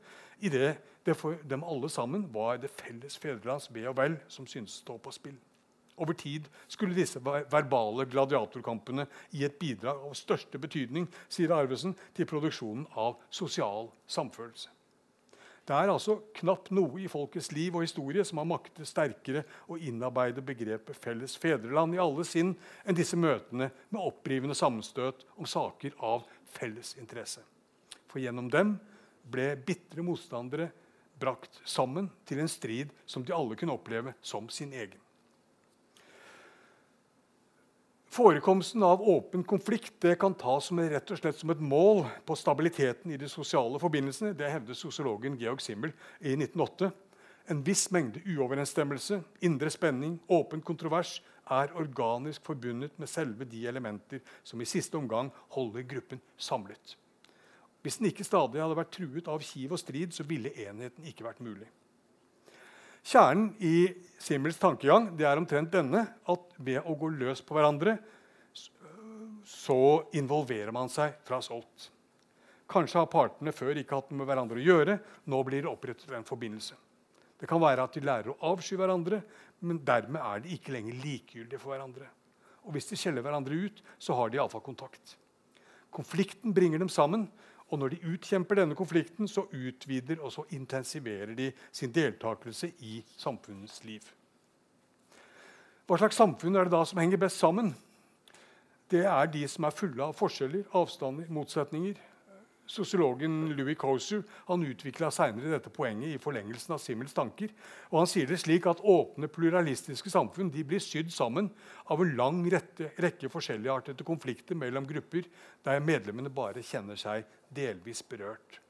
idet det for dem alle sammen var det felles fedrelands ve og vel som syntes stå på spill. Over tid skulle disse verbale gladiatorkampene gi et bidrag av største betydning sier Arvesen, til produksjonen av sosial samfølelse. Det er altså knapt noe i folkets liv og historie som har maktet sterkere å innarbeide begrepet felles fedreland i alle sinn enn disse møtene med opprivende sammenstøt om saker av felles interesse. For gjennom dem ble bitre motstandere brakt sammen til en strid som de alle kunne oppleve som sin egen. Forekomsten av åpen konflikt kan tas som, rett og slett som et mål på stabiliteten i de sosiale forbindelsene. Det hevder sosiologen Georg Simmel i 1908. En viss mengde uoverensstemmelse, indre spenning, åpen kontrovers er organisk forbundet med selve de elementer som i siste omgang holder gruppen samlet. Hvis den ikke stadig hadde vært truet av kiv og strid, så ville enheten ikke vært mulig. Kjernen i Simmels tankegang det er omtrent denne at ved å gå løs på hverandre så involverer man seg fra solgt. Kanskje har partene før ikke hatt noe med hverandre å gjøre. Nå blir det opprettet en forbindelse. Det kan være at de lærer å avsky hverandre, men dermed er de ikke lenger likegyldige for hverandre. Og Hvis de skjeller hverandre ut, så har de iallfall kontakt. Konflikten bringer dem sammen, og når de utkjemper denne konflikten, så utvider og så intensiverer de sin deltakelse i samfunnets liv. Hva slags samfunn er det da som henger best sammen? Det er de som er fulle av forskjeller, avstander, motsetninger. Sosiologen Louis Kosu han utvikla senere dette poenget i forlengelsen av Simmels tanker. og Han sier det slik at åpne, pluralistiske samfunn de blir sydd sammen av en lang rette, rekke forskjelligartede konflikter mellom grupper der medlemmene bare kjenner seg delvis berørt.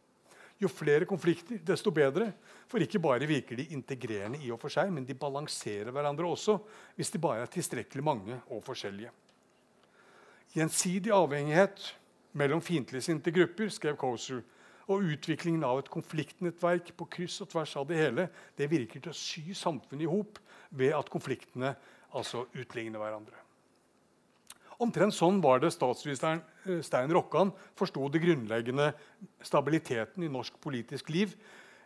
Jo flere konflikter, desto bedre. For ikke bare virker de integrerende, i og for seg, men de balanserer hverandre også hvis de bare er tilstrekkelig mange og forskjellige. Gjensidig avhengighet mellom fiendtligsinte grupper, skrev Coser. Og utviklingen av et konfliktnettverk på kryss og tvers av det hele det virker til å sy samfunnet i hop ved at konfliktene altså utligner hverandre. Omtrent sånn var det statsministeren eh, Stein Rokkan forsto det grunnleggende stabiliteten i norsk politisk liv,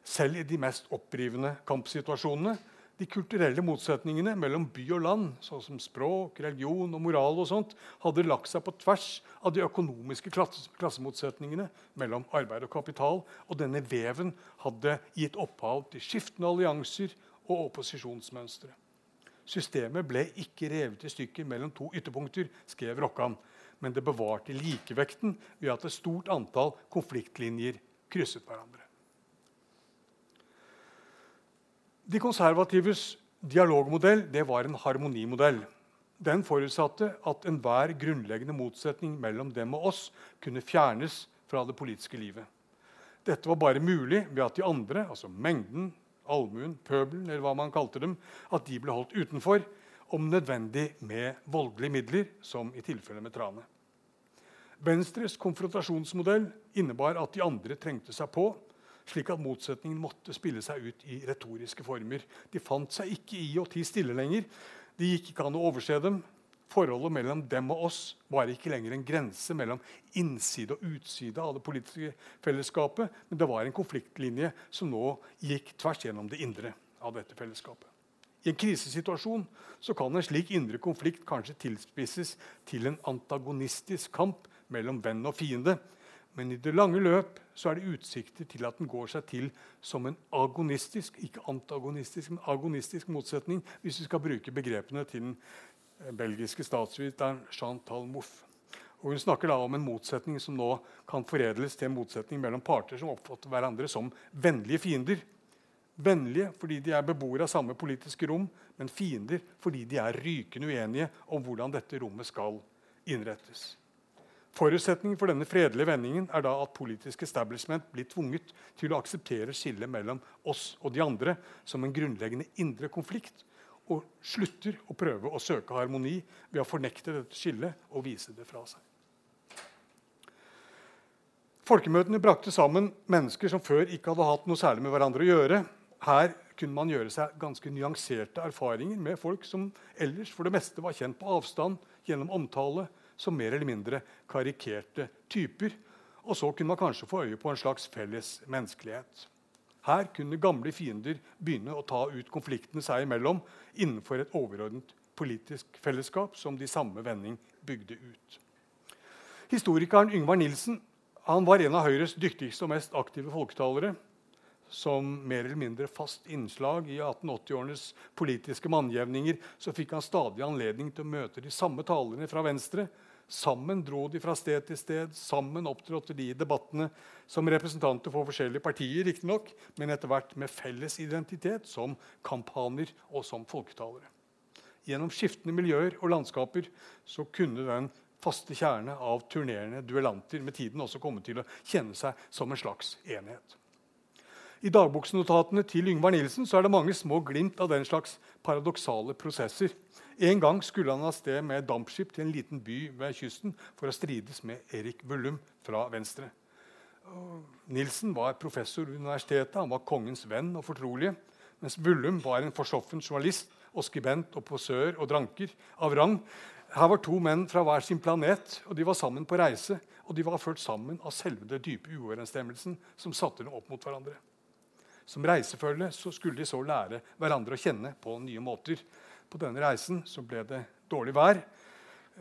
selv i de mest opprivende kampsituasjonene. De kulturelle motsetningene mellom by og land, sånn som språk, religion og moral, og sånt, hadde lagt seg på tvers av de økonomiske klassemotsetningene mellom arbeid og kapital. Og denne veven hadde gitt opphav til skiftende allianser og opposisjonsmønstre. Systemet ble ikke revet i stykker mellom to ytterpunkter, skrev Rokkan, men det bevarte likevekten ved at et stort antall konfliktlinjer krysset hverandre. De konservatives dialogmodell det var en harmonimodell. Den forutsatte at enhver grunnleggende motsetning mellom dem og oss kunne fjernes fra det politiske livet. Dette var bare mulig ved at de andre, altså mengden, allmuen, pøbelen, eller hva man kalte dem, at de ble holdt utenfor, om nødvendig med voldelige midler, som i tilfellet med Trane. Venstres konfrontasjonsmodell innebar at de andre trengte seg på, slik at motsetningen måtte spille seg ut i retoriske former. De fant seg ikke i å tie stille lenger. Det gikk ikke an å overse dem. Forholdet mellom dem og oss var ikke lenger en grense mellom innside og utside av det politiske fellesskapet, men det var en konfliktlinje som nå gikk tvers gjennom det indre av dette fellesskapet. I en krisesituasjon så kan en slik indre konflikt kanskje tilspisses til en antagonistisk kamp mellom venn og fiende, men i det lange løp så er det utsikter til at den går seg til som en agonistisk ikke antagonistisk, men agonistisk motsetning, hvis vi skal bruke begrepene til den eh, belgiske statsviteren Chantal Mouffe. Og hun snakker da om en motsetning som nå kan foredles til en motsetning mellom parter som oppfatter hverandre som vennlige fiender. Vennlige fordi de er beboere av samme politiske rom, men fiender fordi de er rykende uenige om hvordan dette rommet skal innrettes. Forutsetningen for denne fredelige vendingen er da at politisk establishment blir tvunget til å akseptere skillet mellom oss og de andre som en grunnleggende indre konflikt, og slutter å prøve å søke harmoni ved å fornekte dette skillet og vise det fra seg. Folkemøtene brakte sammen mennesker som før ikke hadde hatt noe særlig med hverandre å gjøre. Her kunne man gjøre seg ganske nyanserte erfaringer med folk som ellers for det meste var kjent på avstand gjennom omtale som mer eller mindre karikerte typer. Og så kunne man kanskje få øye på en slags felles menneskelighet. Her kunne gamle fiender begynne å ta ut konfliktene seg imellom innenfor et overordnet politisk fellesskap som de samme vending bygde ut. Historikeren Yngvar Nilsen var en av Høyres dyktigste og mest aktive folketalere. Som mer eller mindre fast innslag i 1880-årenes politiske mannjevninger så fikk han stadig anledning til å møte de samme talerne fra Venstre Sammen dro de fra sted til sted, sammen opptrådte de i debattene som representanter for forskjellige partier, riktignok, men etter hvert med felles identitet som kampaner og som folketalere. Gjennom skiftende miljøer og landskaper så kunne den faste kjerne av turnerende duellanter med tiden også komme til å kjenne seg som en slags enhet. I dagboksnotatene til Yngvar Nilsen er det mange små glimt av den slags paradoksale prosesser en gang skulle han av sted med dampskip til en liten by ved kysten for å strides med Erik Bullum fra Venstre. Nilsen var professor ved universitetet, han var kongens venn og fortrolige. Mens Bullum var en forsoffen journalist og skribent og posør og dranker av rang. Her var to menn fra hver sin planet, og de var sammen på reise. Og de var ført sammen av selve det dype uoverensstemmelsen som satte dem opp mot hverandre. Som reisefølge skulle de så lære hverandre å kjenne på nye måter. På denne reisen så ble det dårlig vær.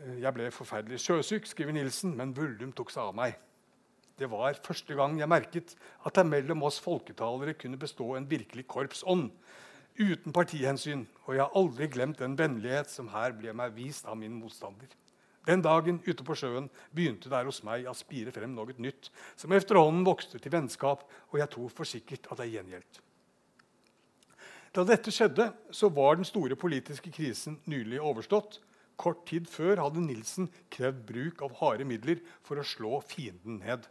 Eh, jeg ble forferdelig sjøsyk, skriver Nilsen, men Bullum tok seg av meg. Det var første gang jeg merket at det mellom oss folketalere kunne bestå en virkelig korpsånd. Uten partihensyn, og jeg har aldri glemt den vennlighet som her ble meg vist av min motstander. Den dagen ute på sjøen begynte der hos meg å spire frem noe nytt, som efterhånden vokste til vennskap, og jeg tror for sikkert at det gjengjeldt. Da dette skjedde, så var den store politiske krisen nylig overstått. Kort tid før hadde Nilsen krevd bruk av harde midler for å slå fienden ned.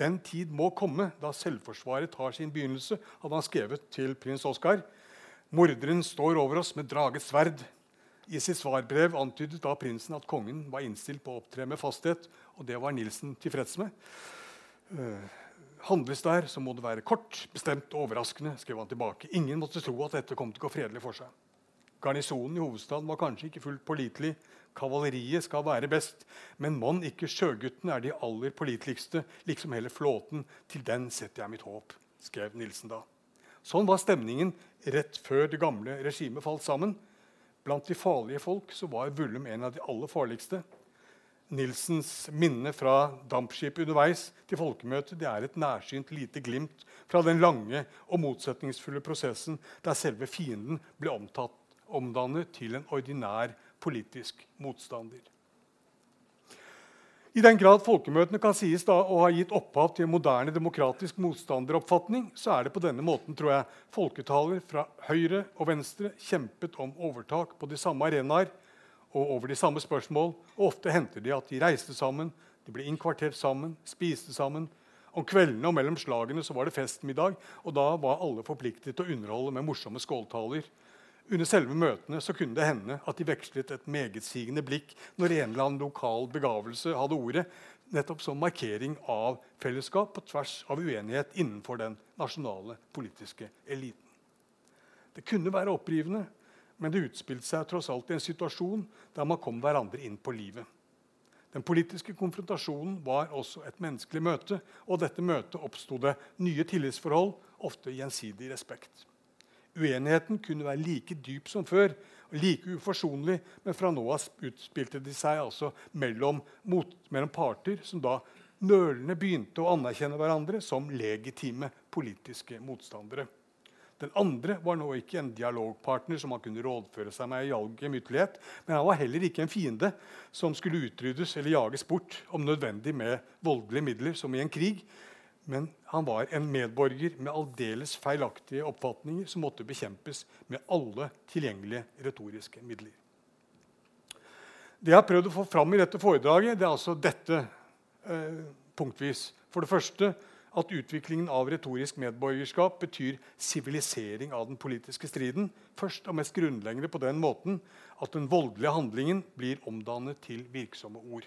Den tid må komme da selvforsvaret tar sin begynnelse, hadde han skrevet til prins Oskar. Morderen står over oss med draget sverd. I sitt svarbrev antydet da prinsen at kongen var innstilt på å opptre med fasthet, og det var Nilsen tilfreds med. Handles der, så må det være kort, bestemt og overraskende. skrev han tilbake. Ingen måtte tro at dette kom til å gå fredelig for seg. Garnisonen i hovedstaden var kanskje ikke fullt pålitelig. Kavaleriet skal være best, men mon ikke sjøguttene er de aller påliteligste, liksom hele flåten. Til den setter jeg mitt håp, skrev Nilsen da. Sånn var stemningen rett før det gamle regimet falt sammen. Blant de farlige folk så var Vullum en av de aller farligste. Nilsens minne fra dampskipet underveis til folkemøtet det er et nærsynt lite glimt fra den lange og motsetningsfulle prosessen der selve fienden ble omtatt, omdannet til en ordinær politisk motstander. I den grad folkemøtene kan sies da å ha gitt opphav til en moderne demokratisk motstanderoppfatning, så er det på denne måten tror jeg, folketaler fra høyre og venstre kjempet om overtak på de samme arenaer og over de samme spørsmål. Og ofte hendte det at de reiste sammen, de ble innkvartert sammen, spiste sammen. Om kveldene og mellom slagene så var det festmiddag, og da var alle forpliktet til å underholde med morsomme skåltaler. Under selve møtene så kunne det hende at de vekslet et megetsigende blikk når en eller annen lokal begavelse hadde ordet, nettopp som markering av fellesskap på tvers av uenighet innenfor den nasjonale politiske eliten. Det kunne være opprivende, men det utspilte seg tross alt i en situasjon der man kom hverandre inn på livet. Den politiske konfrontasjonen var også et menneskelig møte, og dette møtet oppsto det nye tillitsforhold, ofte gjensidig respekt. Uenigheten kunne være like dyp som før, og like uforsonlig, men fra nå av utspilte de seg altså mellom, mot, mellom parter som da nølende begynte å anerkjenne hverandre som legitime politiske motstandere. Den andre var nå ikke en dialogpartner som han kunne rådføre seg med i all gemyttlighet, men han var heller ikke en fiende som skulle utryddes eller jages bort, om nødvendig med voldelige midler, som i en krig. Men han var en medborger med aldeles feilaktige oppfatninger som måtte bekjempes med alle tilgjengelige retoriske midler. Det jeg har prøvd å få fram i dette foredraget, det er altså dette eh, punktvis. For det første at utviklingen av retorisk medborgerskap betyr sivilisering av den politiske striden. Først og mest grunnleggende på den måten at den voldelige handlingen blir omdannet til virksomme ord.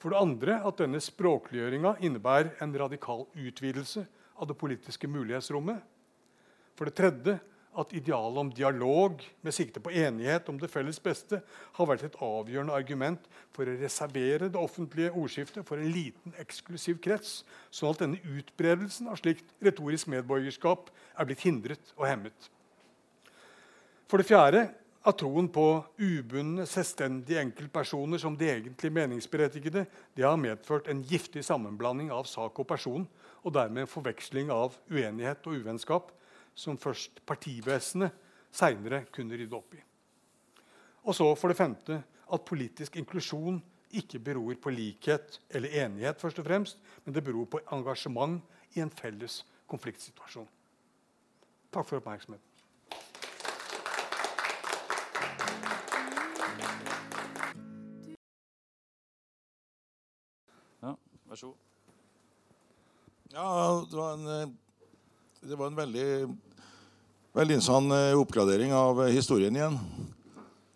For det andre at denne språkliggjøringa innebærer en radikal utvidelse av det politiske mulighetsrommet. For det tredje at idealet om dialog med sikte på enighet om det felles beste har vært et avgjørende argument for å reservere det offentlige ordskiftet for en liten, eksklusiv krets, sånn at denne utbredelsen av slikt retorisk medborgerskap er blitt hindret og hemmet. For det fjerde at troen på ubundne, selvstendige enkeltpersoner som de egentlig meningsberettigede det har medført en giftig sammenblanding av sak og person, og dermed en forveksling av uenighet og uvennskap som først partivesenet seinere kunne rydde opp i. Og så for det femte at politisk inklusjon ikke beror på likhet eller enighet, først og fremst, men det beror på engasjement i en felles konfliktsituasjon. Takk for oppmerksomheten. Ja, Vær så god. Ja, det var en, eh, det var en veldig, veldig sann eh, oppgradering av eh, historien igjen.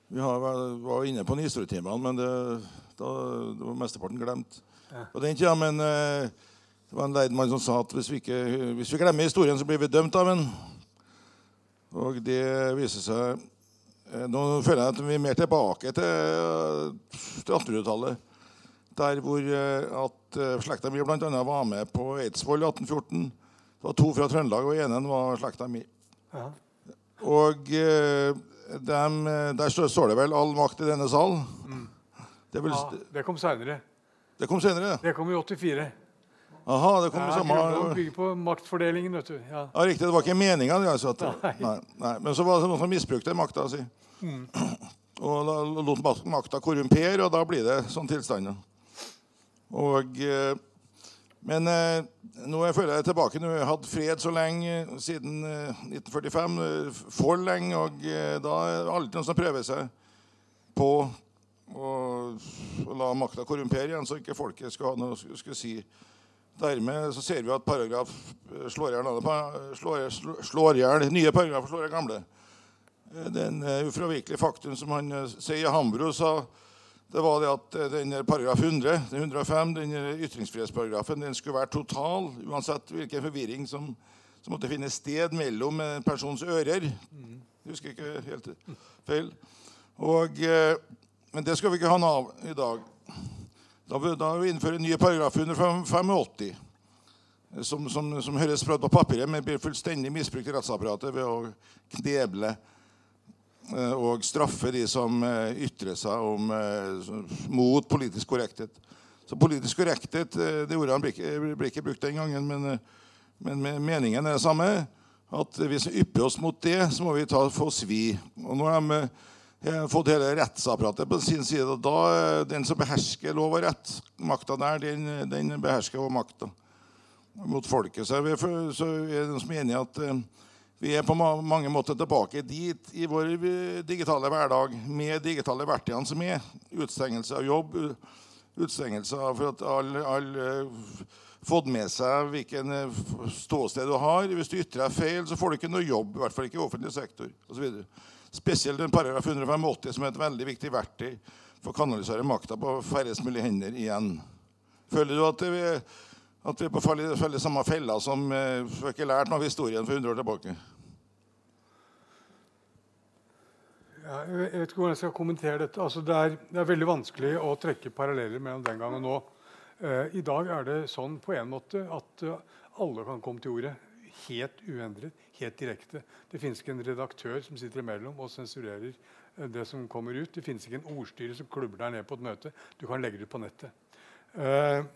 Vi har, var inne på historietimene, men det, da, det var mesteparten glemt. på den tida. Men det var en leidmann som sa at hvis vi, ikke, hvis vi glemmer historien, så blir vi dømt av den. Og det viser seg Nå føler jeg at vi er mer tilbake til, til 1800-tallet der hvor eh, at eh, slekta mi bl.a. var med på Eidsvoll i 1814. Det var to fra Trøndelag, og ene var slekta mi. Ja. Og eh, dem, der står det vel 'all makt i denne sal'. Mm. Det, ja, det kom seinere. Det kom senere, Det kom i 84. Aha, det kom ja, i samme... Det bygger på maktfordelingen. vet du. Ja. ja, Riktig. Det var ikke meninga. Altså, <laughs> nei. Nei, nei. Men så var det noen som misbrukte makta si. Mm. <clears throat> Og lot makta korrumpere, og da blir det sånn tilstander. Og, eh, men eh, nå føler jeg tilbake. Nå har jeg hatt fred så lenge siden 1945. Eh, for lenge. Og da er det alltid noen som prøver seg på å, å la makta korrumpere igjen, så ikke folket skal ha noe skulle si. Dermed så ser vi at paragraf slår i hjel nye paragrafer slår i gamle. Det er en ufravikelig faktum som han sier Hambro sa det var det at denne paragraf 100, den 105, denne ytringsfrihetsparagrafen, den skulle være total uansett hvilken forvirring som, som måtte finne sted mellom en persons ører. Jeg husker ikke helt feil. Og, eh, men det skal vi ikke ha noe av i dag. Da, vil vi innføre en ny paragraf 185. som, som, som høres bra på papiret, men blir fullstendig misbrukt i rettsapparatet ved å kneble eh, og straffe de som eh, ytrer seg om, mot politisk korrekthet. Så politisk korrekthet det ordet ikke, blir ikke brukt den gangen, men, men meningen er det samme. At hvis vi ypper oss mot det, så må vi ta, få svi. Og nå har de fått hele rettsapparatet på sin side. og da, Den som behersker lov og rett, makta der, den, den behersker også makta mot folket. Så, er det noen som er enig i at vi er på mange måter tilbake dit i vår digitale hverdag med digitale verktøyene som er. Utstengelse av jobb, utstengelse av for at alle all, uh, fått med seg hvilken uh, ståsted du har. Hvis du ytrer deg feil, så får du ikke noe jobb. I hvert fall ikke i offentlig sektor. Og så Spesielt den paragraf 185, som er et veldig viktig verktøy for å kanalisere makta på færrest mulig hender igjen. Føler du at vi, at vi er å samme fella som eh, vi ikke lært noe av historien for 100 år tilbake? Ja, jeg vet ikke hvordan jeg skal kommentere dette. Altså, det, er, det, er, veldig vanskelig å trekke paralleller mellom den gang og nå. Eh, I dag er det sånn på en måte at uh, alle kan komme til ordet helt uendret, helt direkte. Det finnes ikke en redaktør som sitter imellom og sensurerer eh, det som kommer ut. Det finnes ikke en ordstyrer som klubber deg ned på et møte. Du kan legge det ut på nettet. Uh,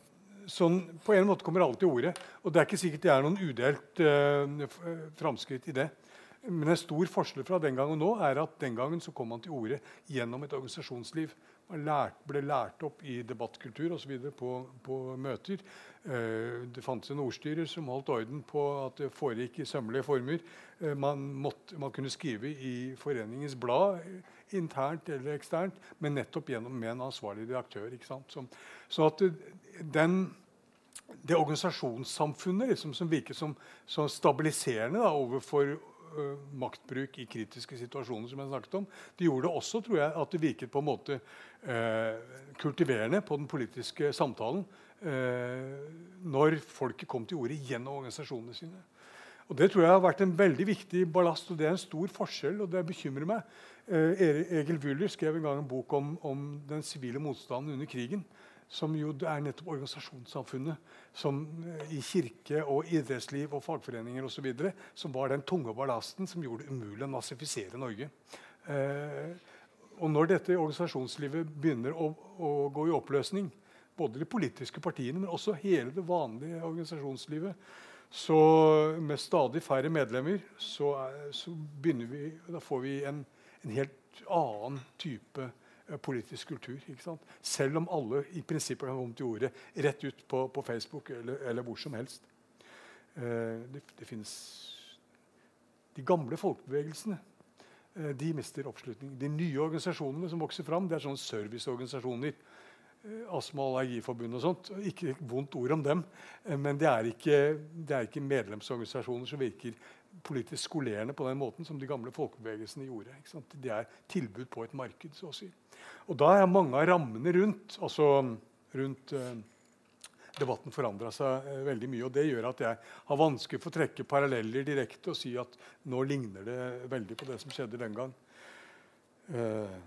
sånn, På en måte kommer alle til orde. Og det er ikke sikkert det er noen udelt uh, framskritt i det. Men en stor forskjell fra den gangen og nå er at den gangen så kom man til orde gjennom et organisasjonsliv. Man lært, ble lært opp i debattkultur osv. På, på møter. Uh, det fantes en ordstyrer som holdt orden på at det foregikk i sømmelige former. Uh, man, måtte, man, kunne skrive i foreningens blad internt eller eksternt, men nettopp gjennom med en ansvarlig redaktør. Så, så, at den, det organisasjonssamfunnet liksom, som virker som, som stabiliserende da, overfor uh, maktbruk i kritiske situasjoner, som jeg snakket om. Det gjorde også tror jeg, at det virket på en måte uh, kultiverende på den politiske samtalen uh, når folket kom til orde gjennom organisasjonene sine. Og Det tror jeg har vært en veldig viktig ballast, og det er en stor forskjell. og det bekymrer meg. Egil Wüller skrev en gang en bok om, om den sivile motstanden under krigen som jo er nettopp organisasjonssamfunnet, som eh, i kirke og idrettsliv og fagforeninger osv., som var den tunge ballasten som gjorde det umulig å nazifisere Norge. Eh, og når dette organisasjonslivet begynner å, å, gå i oppløsning, både de politiske partiene, men også hele det vanlige organisasjonslivet, så med stadig færre medlemmer så, så begynner vi, da får vi en, en helt annen type Eh, politisk kultur. Selv om alle i prinsippet kan komme til orde rett ut på, på Facebook eller, eller, hvor som helst. Eh, det, det finnes De gamle folkebevegelsene eh, de mister oppslutning. De nye organisasjonene som vokser fram, det er sånne serviceorganisasjoner. Eh, Astma- og allergiforbund og sånt. Ikke vondt ord om dem, eh, men det er, ikke, det er ikke medlemsorganisasjoner som virker politisk skolerende på den måten som de gamle folkebevegelsene gjorde. De er tilbud på et marked. så å si. Og da er mange av rammene rundt, altså rundt eh, debatten forandra seg eh, veldig mye. og Det gjør at jeg har vanskelig for å trekke paralleller direkte og si at nå ligner det veldig på det som skjedde den gang. Eh,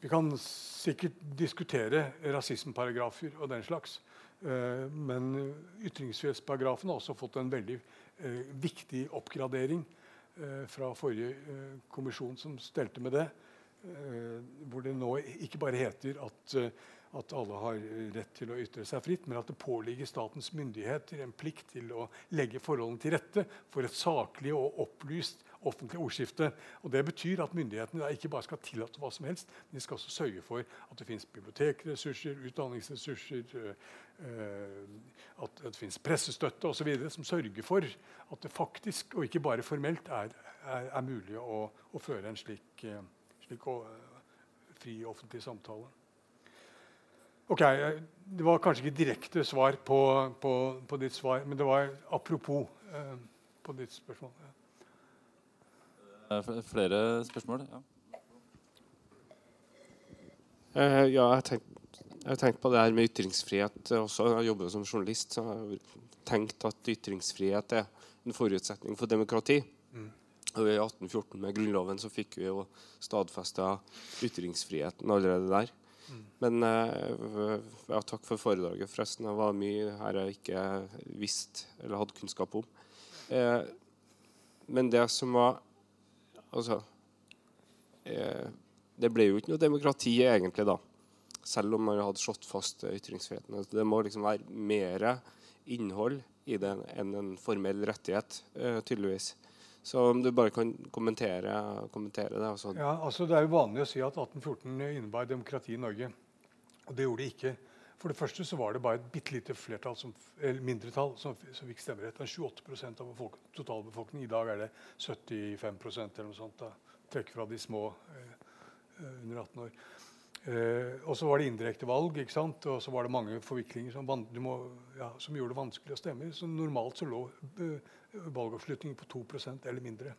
vi kan sikkert diskutere rasismeparagrafer og den slags. men ytringsfrihetsparagrafen har også fått en veldig eh, viktig oppgradering eh, fra forrige eh, kommisjon som stelte med det. Eh, hvor det nå ikke bare heter at, eh, at, alle har rett til å ytre seg fritt, men at det påligger statens myndigheter en plikt til å legge forholdene til rette for et saklig og opplyst offentlig ordskifte. Og Det betyr at myndighetene ikke bare skal tillate hva som helst, men de skal også sørge for at det finnes bibliotekressurser, utdanningsressurser, øh, at det finnes pressestøtte osv. som sørger for at det faktisk, og ikke bare formelt, er, er, er mulig å, å, føre en slik, øh, slik å, fri offentlig samtale. Ok, Det var kanskje ikke direkte svar på, på, på ditt svar, men det var apropos eh, på ditt spørsmål. Ja. Eh, flere spørsmål? Ja. Uh, ja, jeg har tenkt på det her med ytringsfrihet også. Jeg jobber som journalist. så jeg har tenkt at ytringsfrihet er en forutsetning for demokrati. Mm. Og I 1814 med Grunnloven så fikk vi jo stadfesta ytringsfriheten allerede der. Men eh, ja, takk for foredraget, forresten. Det var mye her jeg ikke visste eller hadde kunnskap om. Eh, men det som var Altså eh, Det ble jo ikke noe demokrati, egentlig, da. Selv om man hadde slått fast ytringsfriheten. Altså, det må liksom være mer innhold i det enn en formell rettighet, eh, tydeligvis. Så om du bare kan kommentere, kommentere det. Altså. Ja, altså Det er jo vanlig å si at 1814 innebar demokrati i Norge. Og det gjorde det ikke. For det første så var det bare et bitte lite flertall som, eller mindretall som, som fikk stemmerett. Det er 28 av folk, totalbefolkningen. I dag er det 75% eller noe sånt. Trekk fra de små eh, under 18 år. Eh, og så var det indirekte valg, ikke sant? og så var det mange forviklinger som, må, ja, som gjorde det vanskelig å stemme. Så normalt så lå eh, valgoppslutningen på 2% eller mindre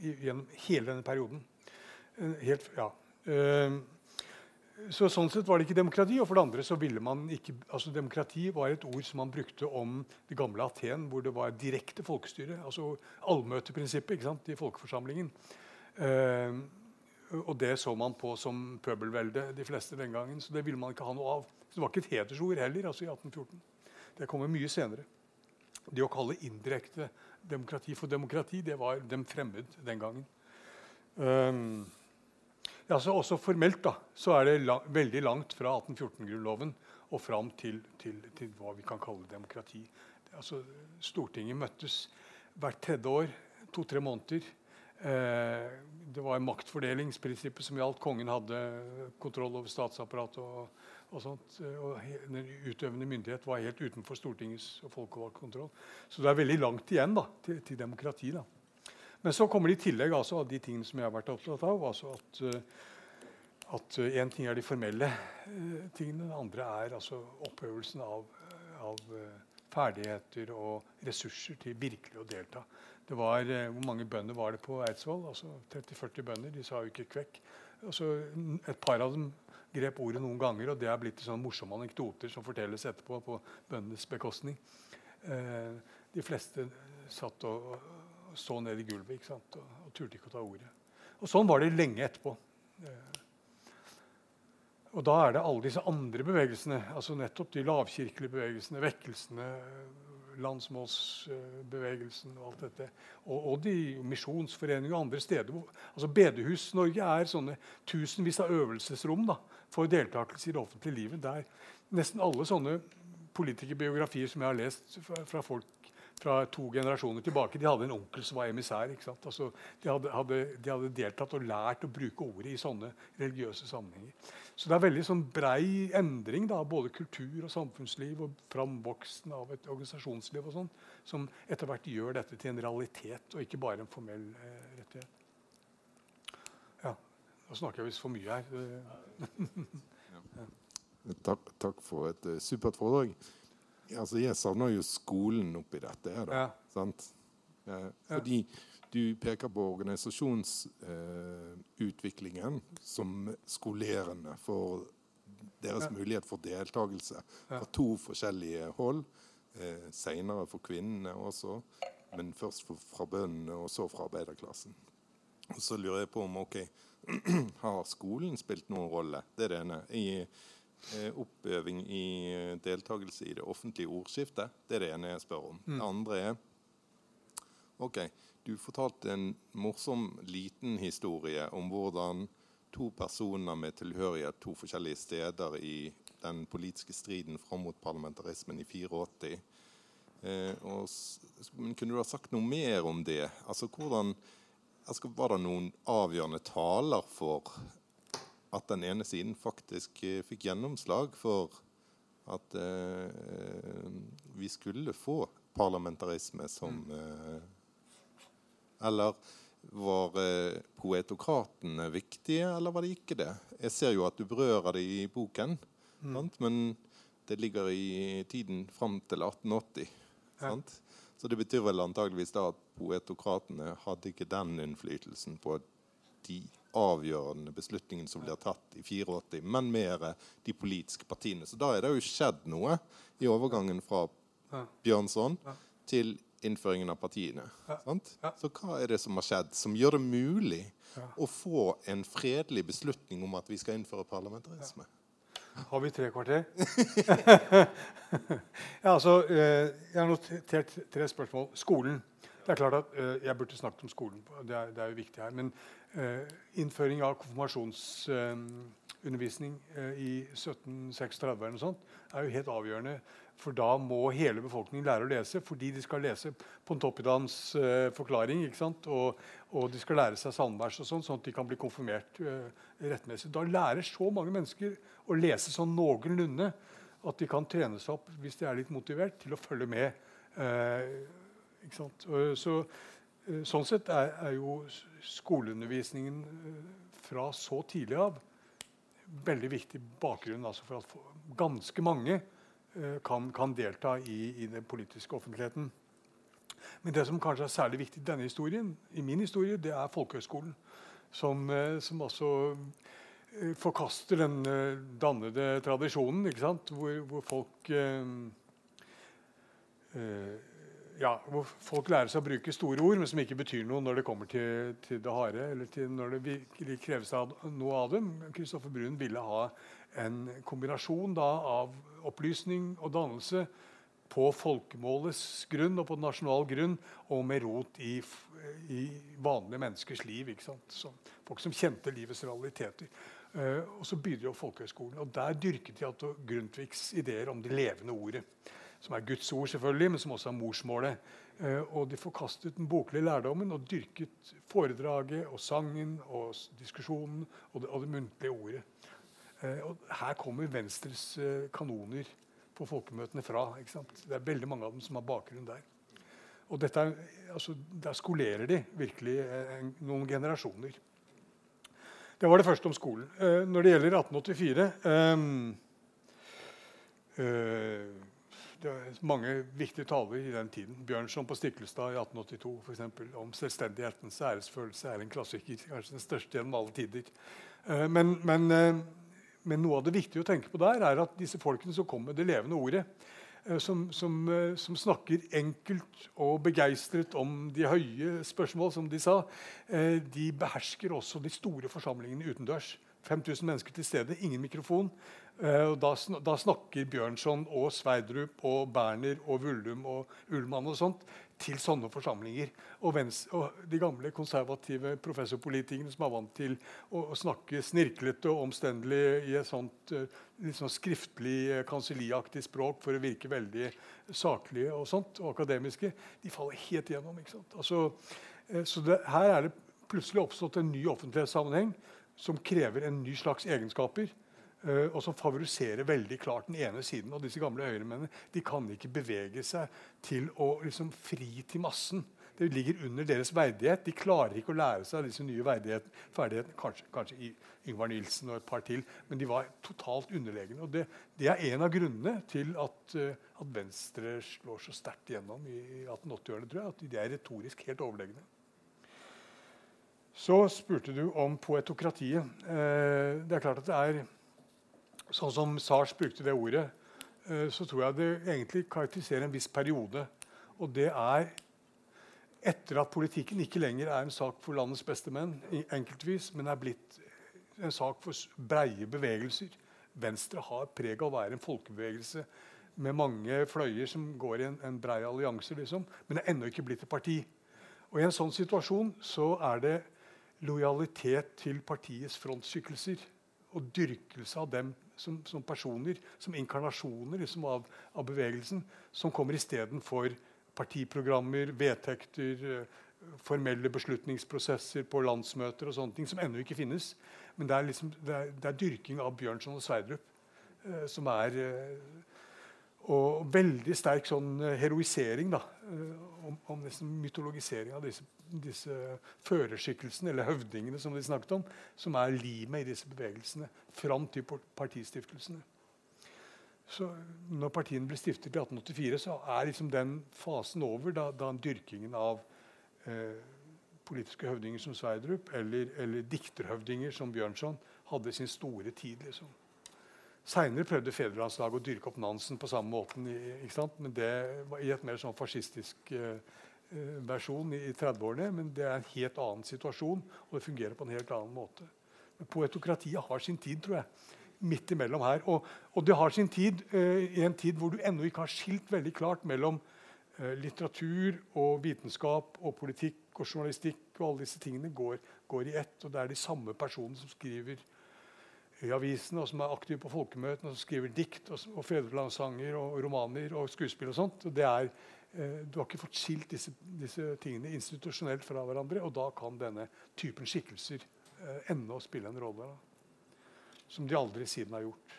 i, gjennom hele denne perioden. Eh, helt, ja. Eh, så Sånn sett var det ikke demokrati. Og for det andre så ville man ikke altså Demokrati var et ord som man brukte om det gamle Aten, hvor det var direkte folkestyre. altså Allmøteprinsippet ikke sant, i folkeforsamlingen. Eh, og det så man på som pøbelvelde, de fleste den gangen. Så det ville man ikke ha noe av. Så det var ikke et hedersord heller altså i 1814. Det kommer mye senere. Det å kalle indirekte demokrati for demokrati, det var dem fremmed den gangen. Um, ja, så også formelt da, så er det la veldig langt fra 1814-grunnloven og fram til, til, til, hva vi kan kalle demokrati. Altså, Stortinget møttes hvert tredje år, to-tre måneder. Eh, det var maktfordelingsprinsippet som gjaldt. Kongen hadde kontroll over statsapparatet. og, og sånt, og Den utøvende myndighet var helt utenfor Stortingets og folkevalgt kontroll. Så det er veldig langt igjen da, til, til demokrati. da. Men så kommer det i tillegg altså, av de tingene som jeg har vært opptatt av. altså at uh, at Én uh, ting er de formelle uh, tingene, det andre er altså oppøvelsen av, av ferdigheter og ressurser til virkelig å delta. Det var, Hvor mange bønder var det på Eidsvoll? Altså 30-40 bønder. De sa jo ikke kvekk. Altså, et par av dem grep ordet noen ganger, og det er blitt sånn morsomme anekdoter som fortelles etterpå på bøndenes bekostning. de fleste satt og så ned i gulvet ikke sant? Og, og turte ikke å ta ordet. Og Sånn var det lenge etterpå. Eh, og da er det alle disse andre bevegelsene, altså nettopp de lavkirkelige bevegelsene, vekkelsene, landsmålsbevegelsen og alt dette, og, og de misjonsforeninger og andre steder. altså Bedehus-Norge er sånne tusenvis av øvelsesrom da, for deltakelse i det offentlige livet. Der nesten alle sånne politikerbiografier som jeg har lest fra folk fra to generasjoner tilbake. De hadde en onkel som var emissær. Altså, de, hadde, hadde, de, hadde, deltatt og lært å bruke ordet i sånne religiøse sammenhenger. Så det er veldig sånn brei endring, da, både kultur og samfunnsliv og framvoksen av et organisasjonsliv og sånn, som etter hvert gjør dette til en realitet og ikke bare en formell eh, rettighet. Ja, Nå snakker jeg visst for mye her. ja. <laughs> takk, takk, for et uh, supert foredrag altså jeg savner jo skolen oppi dette. Da, ja. sant? Eh, fordi du peker på organisasjonsutviklingen eh, som skolerende for deres ja. mulighet for deltakelse fra to forskjellige hold. Eh, Seinere for kvinnene også, men først for, fra bøndene og så fra arbeiderklassen. Og Så lurer jeg på om ok, <clears throat> har skolen spilt noen rolle? Det er det ene. I Eh, oppøving i eh, deltakelse i det offentlige ordskiftet. Det er det ene jeg spør om. Mm. Det andre er OK, du fortalte en morsom liten historie om hvordan to personer med tilhørighet to forskjellige steder i den politiske striden fram mot parlamentarismen i 84 eh, og, Kunne du ha sagt noe mer om det? Altså, hvordan, altså, Var det noen avgjørende taler for at den ene siden faktisk eh, fikk gjennomslag for at eh, vi skulle få parlamentarisme som mm. eh, Eller var eh, poetokratene viktige, eller var de ikke det? Jeg ser jo at du berører det i boken, mm. men det ligger i tiden fram til 1880. Ja. Så det betyr vel antageligvis da at poetokratene hadde ikke den innflytelsen på de avgjørende beslutningen som blir tatt i 84, men mer de politiske partiene. Så da er det jo skjedd noe i overgangen fra Bjørnson til innføringen av partiene. Så hva er det som har skjedd som gjør det mulig å få en fredelig beslutning om at vi skal innføre parlamentarisme? Har vi tre kvarter? <laughs> ja, altså, eh, jeg har notert tre spørsmål. Skolen. Det er klart at eh, Jeg burde snakket om skolen. Det er, det er jo viktig her. Men innføring av konfirmasjonsundervisning eh, i 1736 eller noe sånt, er jo helt avgjørende. For da må hele befolkningen lære å lese fordi de skal lese Pontoppidans eh, forklaring. ikke sant? Og, og, de skal lære seg salmevers, og sånn, sånn at de kan bli konfirmert eh, rettmessig. Da lærer så mange mennesker å lese sånn noenlunde at de kan trene seg opp hvis de er litt motivert, til å følge med. Eh, ikke sant? Så, eh, sånn sett er, er, jo skoleundervisningen eh, fra så tidlig av veldig viktig bakgrunn altså for at ganske mange Eh, kan, kan delta i, i, den politiske offentligheten. Men det som kanskje er særlig viktig i denne historien, i min historie, det er folkehøgskolen. Som, eh, som eh, forkaster den dannede tradisjonen, hvor, hvor, folk ja, hvor folk lærer seg å bruke store ord, men som ikke betyr noe når det kommer til, til det harde, eller til når det virkelig kreves noe av dem. Kristoffer Brun ville ha en kombinasjon da, av opplysning og dannelse på folkemålets grunn og på nasjonal grunn, og med rot i, i vanlige menneskers liv. Som, folk som kjente livets realiteter. Uh, og så begynte jo Folkehøgskolen. Og der dyrket de Grundtvigs ideer om det levende ordet. Som er Guds ord, selvfølgelig, men som også er morsmålet. Uh, og de forkastet den boklige lærdommen og dyrket foredraget og sangen og diskusjonen og det, og det muntlige ordet. Eh, og her kommer Venstres eh, kanoner på folkemøtene fra. Det er veldig mange av dem som har bakgrunn der. Og er, altså, Der skolerer de virkelig eh, noen generasjoner. Det var det første om skolen. når det gjelder 1884 um, det er mange viktige taler i den tiden. Bjørnson på Stiklestad i 1882 for eksempel, om selvstendighetens æresfølelse er en klassiker. Kanskje den største gjennom alle tider. men, men men noe av det viktige å tenke på der er at disse folkene som kommer med det levende ordet, eh, som, som, eh, som, snakker enkelt og begeistret om de høye spørsmål, som de sa, eh, de behersker også de store forsamlingene utendørs. 5000 mennesker til stede, ingen mikrofon. Uh, da, da, snakker Bjørnson og Sverdrup og Berner og Vullum og Ullmann og sånt til sånne forsamlinger. Og, og, de gamle konservative professorpolitikerne som er vant til å, å snakke snirklete og omstendelig i et sånt uh, sånn skriftlig, uh, kanselliaktig språk for å virke veldig saklige og sånt, og akademiske, de faller helt igjennom. Altså, så det, her er det plutselig oppstått en ny offentlighetssammenheng som krever en ny slags egenskaper. Uh, og som favoriserer veldig klart den ene siden. Og disse gamle høyremennene de kan ikke bevege seg til å liksom, fri til massen. Det ligger under deres verdighet. De klarer ikke å lære seg disse nye ferdighetene. Kanskje, kanskje i Yngvar Nilsen og et par til, men de var totalt underlegne. Og det, det er en av grunnene til at, uh, at Venstre slår så sterkt igjennom i 1880-årene. tror jeg, At de er retorisk helt overlegne. Så spurte du om poetokratiet. Eh, det er klart at det er Sånn som Sars brukte det ordet, eh, så tror jeg det egentlig karakteriserer en viss periode. Og det er etter at politikken ikke lenger er en sak for landets beste menn, enkeltvis, men er blitt en sak for breie bevegelser. Venstre har preg av å være en folkebevegelse med mange fløyer som går i en, en brei allianse, liksom, men er ennå ikke blitt et parti. Og I en sånn situasjon så er det lojalitet til partiets frontskikkelser og dyrkelse av dem som, som personer, som inkarnasjoner liksom, av, av, bevegelsen, som kommer istedenfor partiprogrammer, vedtekter, eh, formelle beslutningsprosesser på landsmøter og sånne ting som ennå ikke finnes. Men det er, liksom, det er, det er dyrking av Bjørnson og Sverdrup eh, som er eh, Og veldig sterk sånn eh, heroisering da, om, om, nesten mytologisering av disse disse førerskikkelsene, eller høvdingene, som de snakket om, som er limet i disse bevegelsene fram til partistiftelsene. Så når partiene ble stiftet i 1884, så er liksom den fasen over da, da dyrkingen av eh, politiske høvdinger som Sverdrup eller, eller, dikterhøvdinger som Bjørnson hadde sin store tid. liksom. Seinere prøvde fedrelandslaget å dyrke opp Nansen på samme måten, men det var i et mer sånn fascistisk eh, Eh, versjon i 30-årene, men det er en helt annen situasjon, og det fungerer på en helt annen måte. Men Poetokratiet har sin tid, tror jeg. midt imellom her. Og, og det har sin tid uh, i en tid hvor du ennå ikke har skilt veldig klart mellom litteratur og vitenskap og politikk og journalistikk. og alle disse tingene går, går i ett. Og det er de samme personene som skriver i avisene, og som er aktive på folkemøtene, og som skriver dikt og, og fedrelandssanger og romaner og skuespill og sånt. Og det er, eh, du har ikke fått skilt disse, disse, tingene institusjonelt fra hverandre, og da kan denne typen skikkelser eh, ennå spille en rolle. Da. Som de aldri siden har gjort.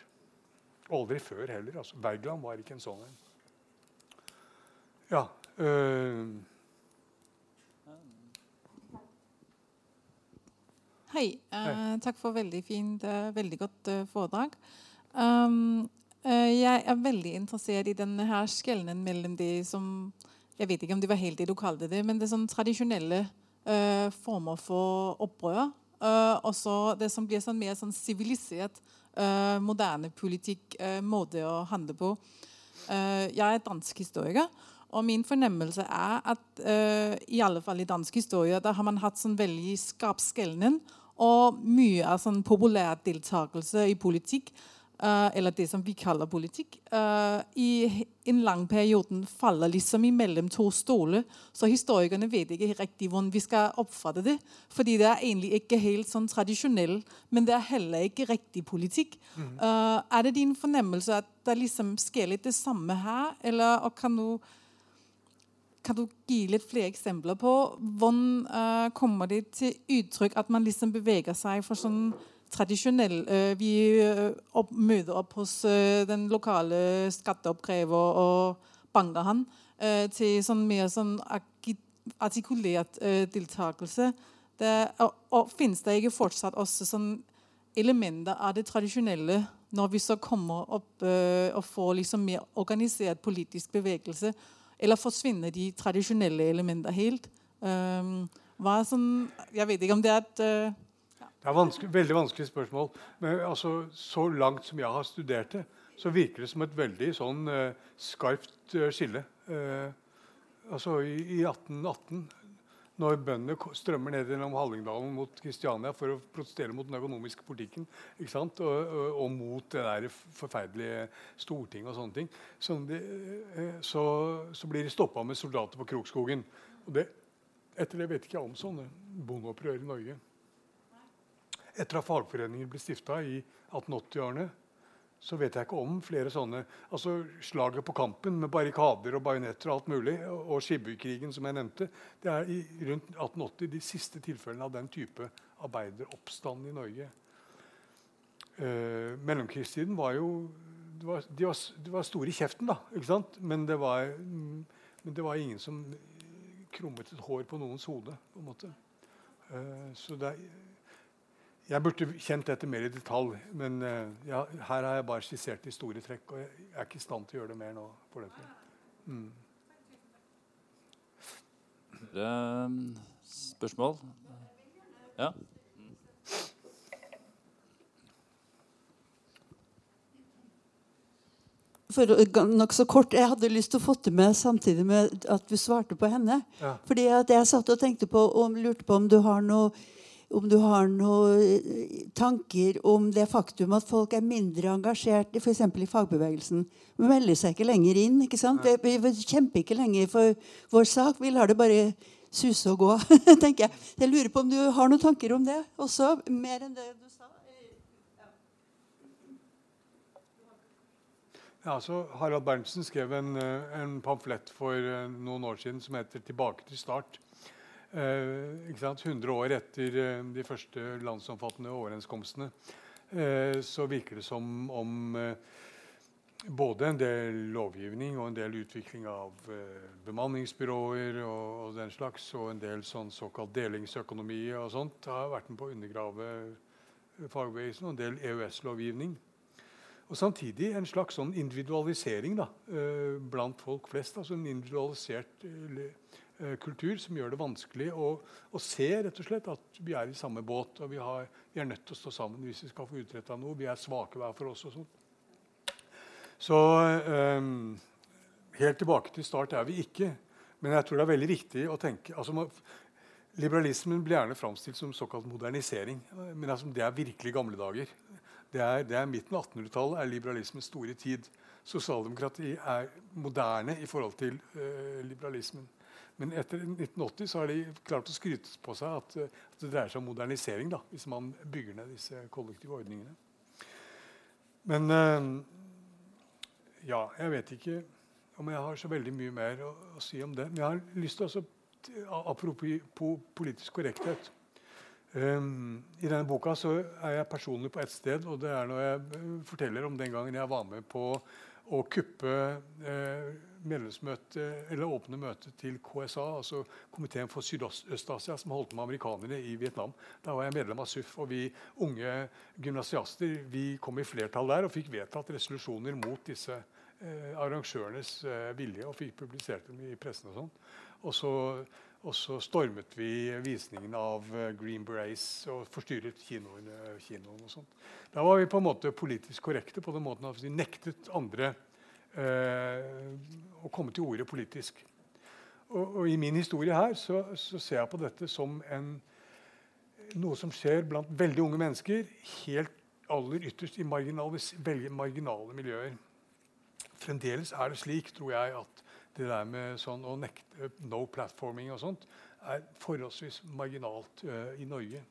Aldri før heller. Altså, Bergland var ikke en sånn en. Ja. Øh, Hei. Uh, takk for veldig fint, uh, veldig godt uh, foredrag. Um, jeg er veldig interessert i denne her skjelnen mellom de som Jeg vet ikke om det var helt det du kalte det, men det er sånn tradisjonelle former for opprør. og så det som blir sånn mer sånn sivilisert, moderne politikk, måte å handle på. jeg er dansk historiker. Og min fornemmelse er at uh, i alle fall i dansk historie da har man hatt sånn veldig skarp skjelnen og mye av sånn populær deltakelse i politikk, uh, eller det som vi kaller politikk, uh, i en lang periode faller liksom imellom to stoler. Så historikerne vet ikke riktig hvordan vi skal oppfatte det. Fordi det er egentlig ikke helt sånn tradisjonell, men det er heller ikke riktig politikk. Uh, er det din fornemmelse at det liksom sker litt det samme her, eller kan du kan du gi litt flere eksempler på hvordan uh, kommer det til uttrykk at man liksom beveger seg for sånn tradisjonell uh, Vi uh, opp, møter opp hos den lokale skatteoppkrever og banker han til sånn mer sånn artikulert deltakelse. Det, og, og finnes det ikke fortsatt også sånn elementer av det tradisjonelle når vi så kommer opp og får liksom mer organisert politisk bevegelse? Eller forsvinner de tradisjonelle elementene helt? Um, sånn, jeg vet ikke om det er et uh. Det er vanskelig, veldig vanskelig spørsmål. Men altså, så langt som jeg har studert det, så virker det som et veldig sånn uh, skarpt uh, skille. altså i, i 1818 når bøndene strømmer ned gjennom Hallingdalen mot Kristiania for å protestere mot den økonomiske politikken og, og, og, mot det der forferdelige Stortinget og sånne ting, så, de, eh, så, så blir de stoppa med soldater på Krokskogen. Og det, etter det vet ikke jeg om sånne bondeopprør i Norge. Etter at fagforeninger ble stifta i 1880-årene, så vet jeg ikke om flere sånne. Altså Slaget på Kampen med barrikader og bajonetter og alt mulig, og Skibbykrigen, som jeg nevnte, det er i rundt 1880 de siste tilfellene av den type arbeideroppstand i Norge. Eh, mellomkrigstiden var jo de var, de, var, de var, store i kjeften, da. ikke sant? Men det var, men det var ingen som krummet et hår på noens hode. på en måte. Eh, så det er jeg burde kjent dette mer i detalj, men uh, ja, her har jeg bare skissert de store trekk. Og jeg er ikke i stand til å gjøre det mer nå. for dette. Mm. spørsmål? Ja? For nokså kort, Jeg hadde lyst til å få det med samtidig med at du svarte på henne. Ja. Fordi at Jeg satt og tenkte på og lurte på om du har noe om du har noen eh, tanker om det faktum at folk er mindre engasjert f.eks. i fagbevegelsen. De melder seg ikke lenger inn. ikke sant? Vi, vi kjemper ikke lenger for vår sak. Vi lar det bare suse og gå. <laughs> tenker Jeg Jeg lurer på om du har noen tanker om det også? Mer enn det du sa? Ja, så Harald Berntsen skrev en, eh, en pamflett for eh, noen år siden som heter 'Tilbake til start'. Eh, 100 år etter eh, de første landsomfattende overenskomstene eh, så virker det som om eh, både en del lovgivning og en del utvikling av eh, bemanningsbyråer og, og, den slags, og en del sånn såkalt delingsøkonomi og sånt har vært med på å undergrave fagbevegelsen, og en del EØS-lovgivning. Og samtidig en slags sånn individualisering da, eh, blant folk flest. altså en individualisert Eh, kultur som gjør det vanskelig å, å, se rett og slett at vi er i samme båt. og vi, har, vi, er nødt til å stå sammen hvis vi skal få utretta noe. Vi er svake hver for oss. og sånt. Så um, helt tilbake til start er vi ikke. Men jeg tror det er veldig viktig å tenke altså, Liberalismen blir gjerne framstilt som såkalt modernisering. Men altså, det er virkelig gamle dager. Det er, det er midten av 1800-tallet er liberalismens store tid. Sosialdemokrati er moderne i forhold til uh, liberalismen. Men etter 1980 så har de klart å skryte på seg at, at det dreier seg om modernisering da, hvis man bygger ned disse kollektive ordningene. Men uh, ja, jeg vet ikke om jeg har så veldig mye mer å, å si om det. Men jeg har lyst til å Apropos politisk korrekthet. Um, I denne boka så er jeg personlig på ett sted, og det er når jeg forteller om den gangen jeg var med på å kuppe eh, medlemsmøte, eller åpne møte til KSA, altså Komiteen for Sydøst-Asia, som holdt med amerikanere i Vietnam. Da var jeg medlem av SUF, og vi unge gymnasiaster vi kom i flertall der og fikk vedtatt resolusjoner mot disse eh, arrangørenes eh, vilje og fikk publisert dem i pressen og sånn. Og så og så stormet vi visningen av eh, Green Berets og forstyrret kinoen. kinoen og sånt. Da var vi på en måte politisk korrekte på den måten at vi nektet andre eh, å komme til orde politisk. Og, og, I min historie her så, så, ser jeg på dette som en, noe som skjer blant veldig unge mennesker. Helt aller ytterst i marginale, marginale miljøer. Fremdeles er det slik, tror jeg, at det der med sånn å nekte no platforming og sånt er forholdsvis marginalt uh, i Norge.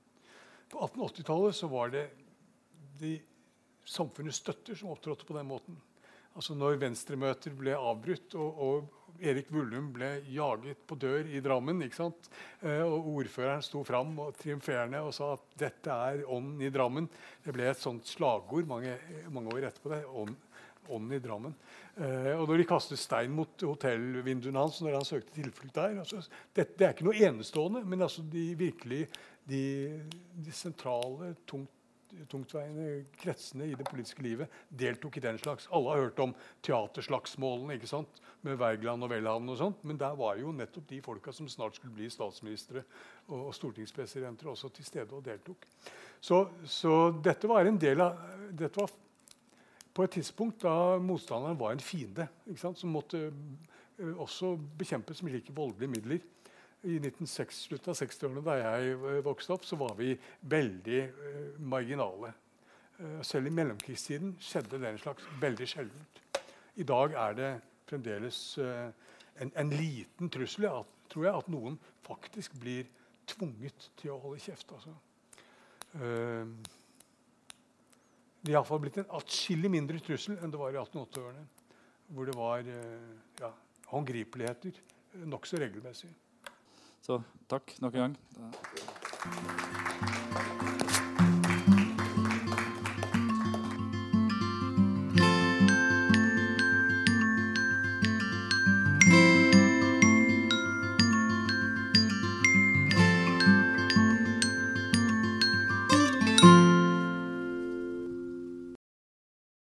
På 1880-tallet så var det de samfunnets støtter som opptrådte på den måten. Altså Når venstremøter ble avbrutt og, og, Erik Vullum ble jaget på dør i Drammen ikke sant? Uh, og Ordføreren sto fram og triumferende og sa at dette er ånden i Drammen. Det ble et sånt slagord mange, mange år etterpå. det, ånden i Drammen. Eh, og når de kastet stein mot hotellvinduene hans når han søkte tilflukt der altså, det, det, er ikke noe enestående, men altså de virkelig de, de sentrale, tungt, tungtveiende kretsene i det politiske livet deltok i den slags. Alle har hørt om teaterslagsmålene ikke sant? med Wergeland og Welhaven, og men der var jo nettopp de folka som snart skulle bli statsministre og, og stortingspresidenter, også til stede og deltok. Så, så dette var en del av dette var på et tidspunkt da motstanderen var en fiende som måtte uh, også bekjempes med like voldelige midler. I 1906, slutten av 60-årene, da jeg uh, vokste opp, så var vi veldig uh, marginale. selv i mellomkrigstiden skjedde den slags veldig sjeldent. I dag er det fremdeles en, en, liten trussel at, tror jeg, at noen faktisk blir tvunget til å holde kjeft. altså. Det er iallfall blitt en atskillig mindre trussel enn det var i 1880-årene. Hvor det var eh, ja, håndgripeligheter nokså regelmessig. Så takk nok en gang.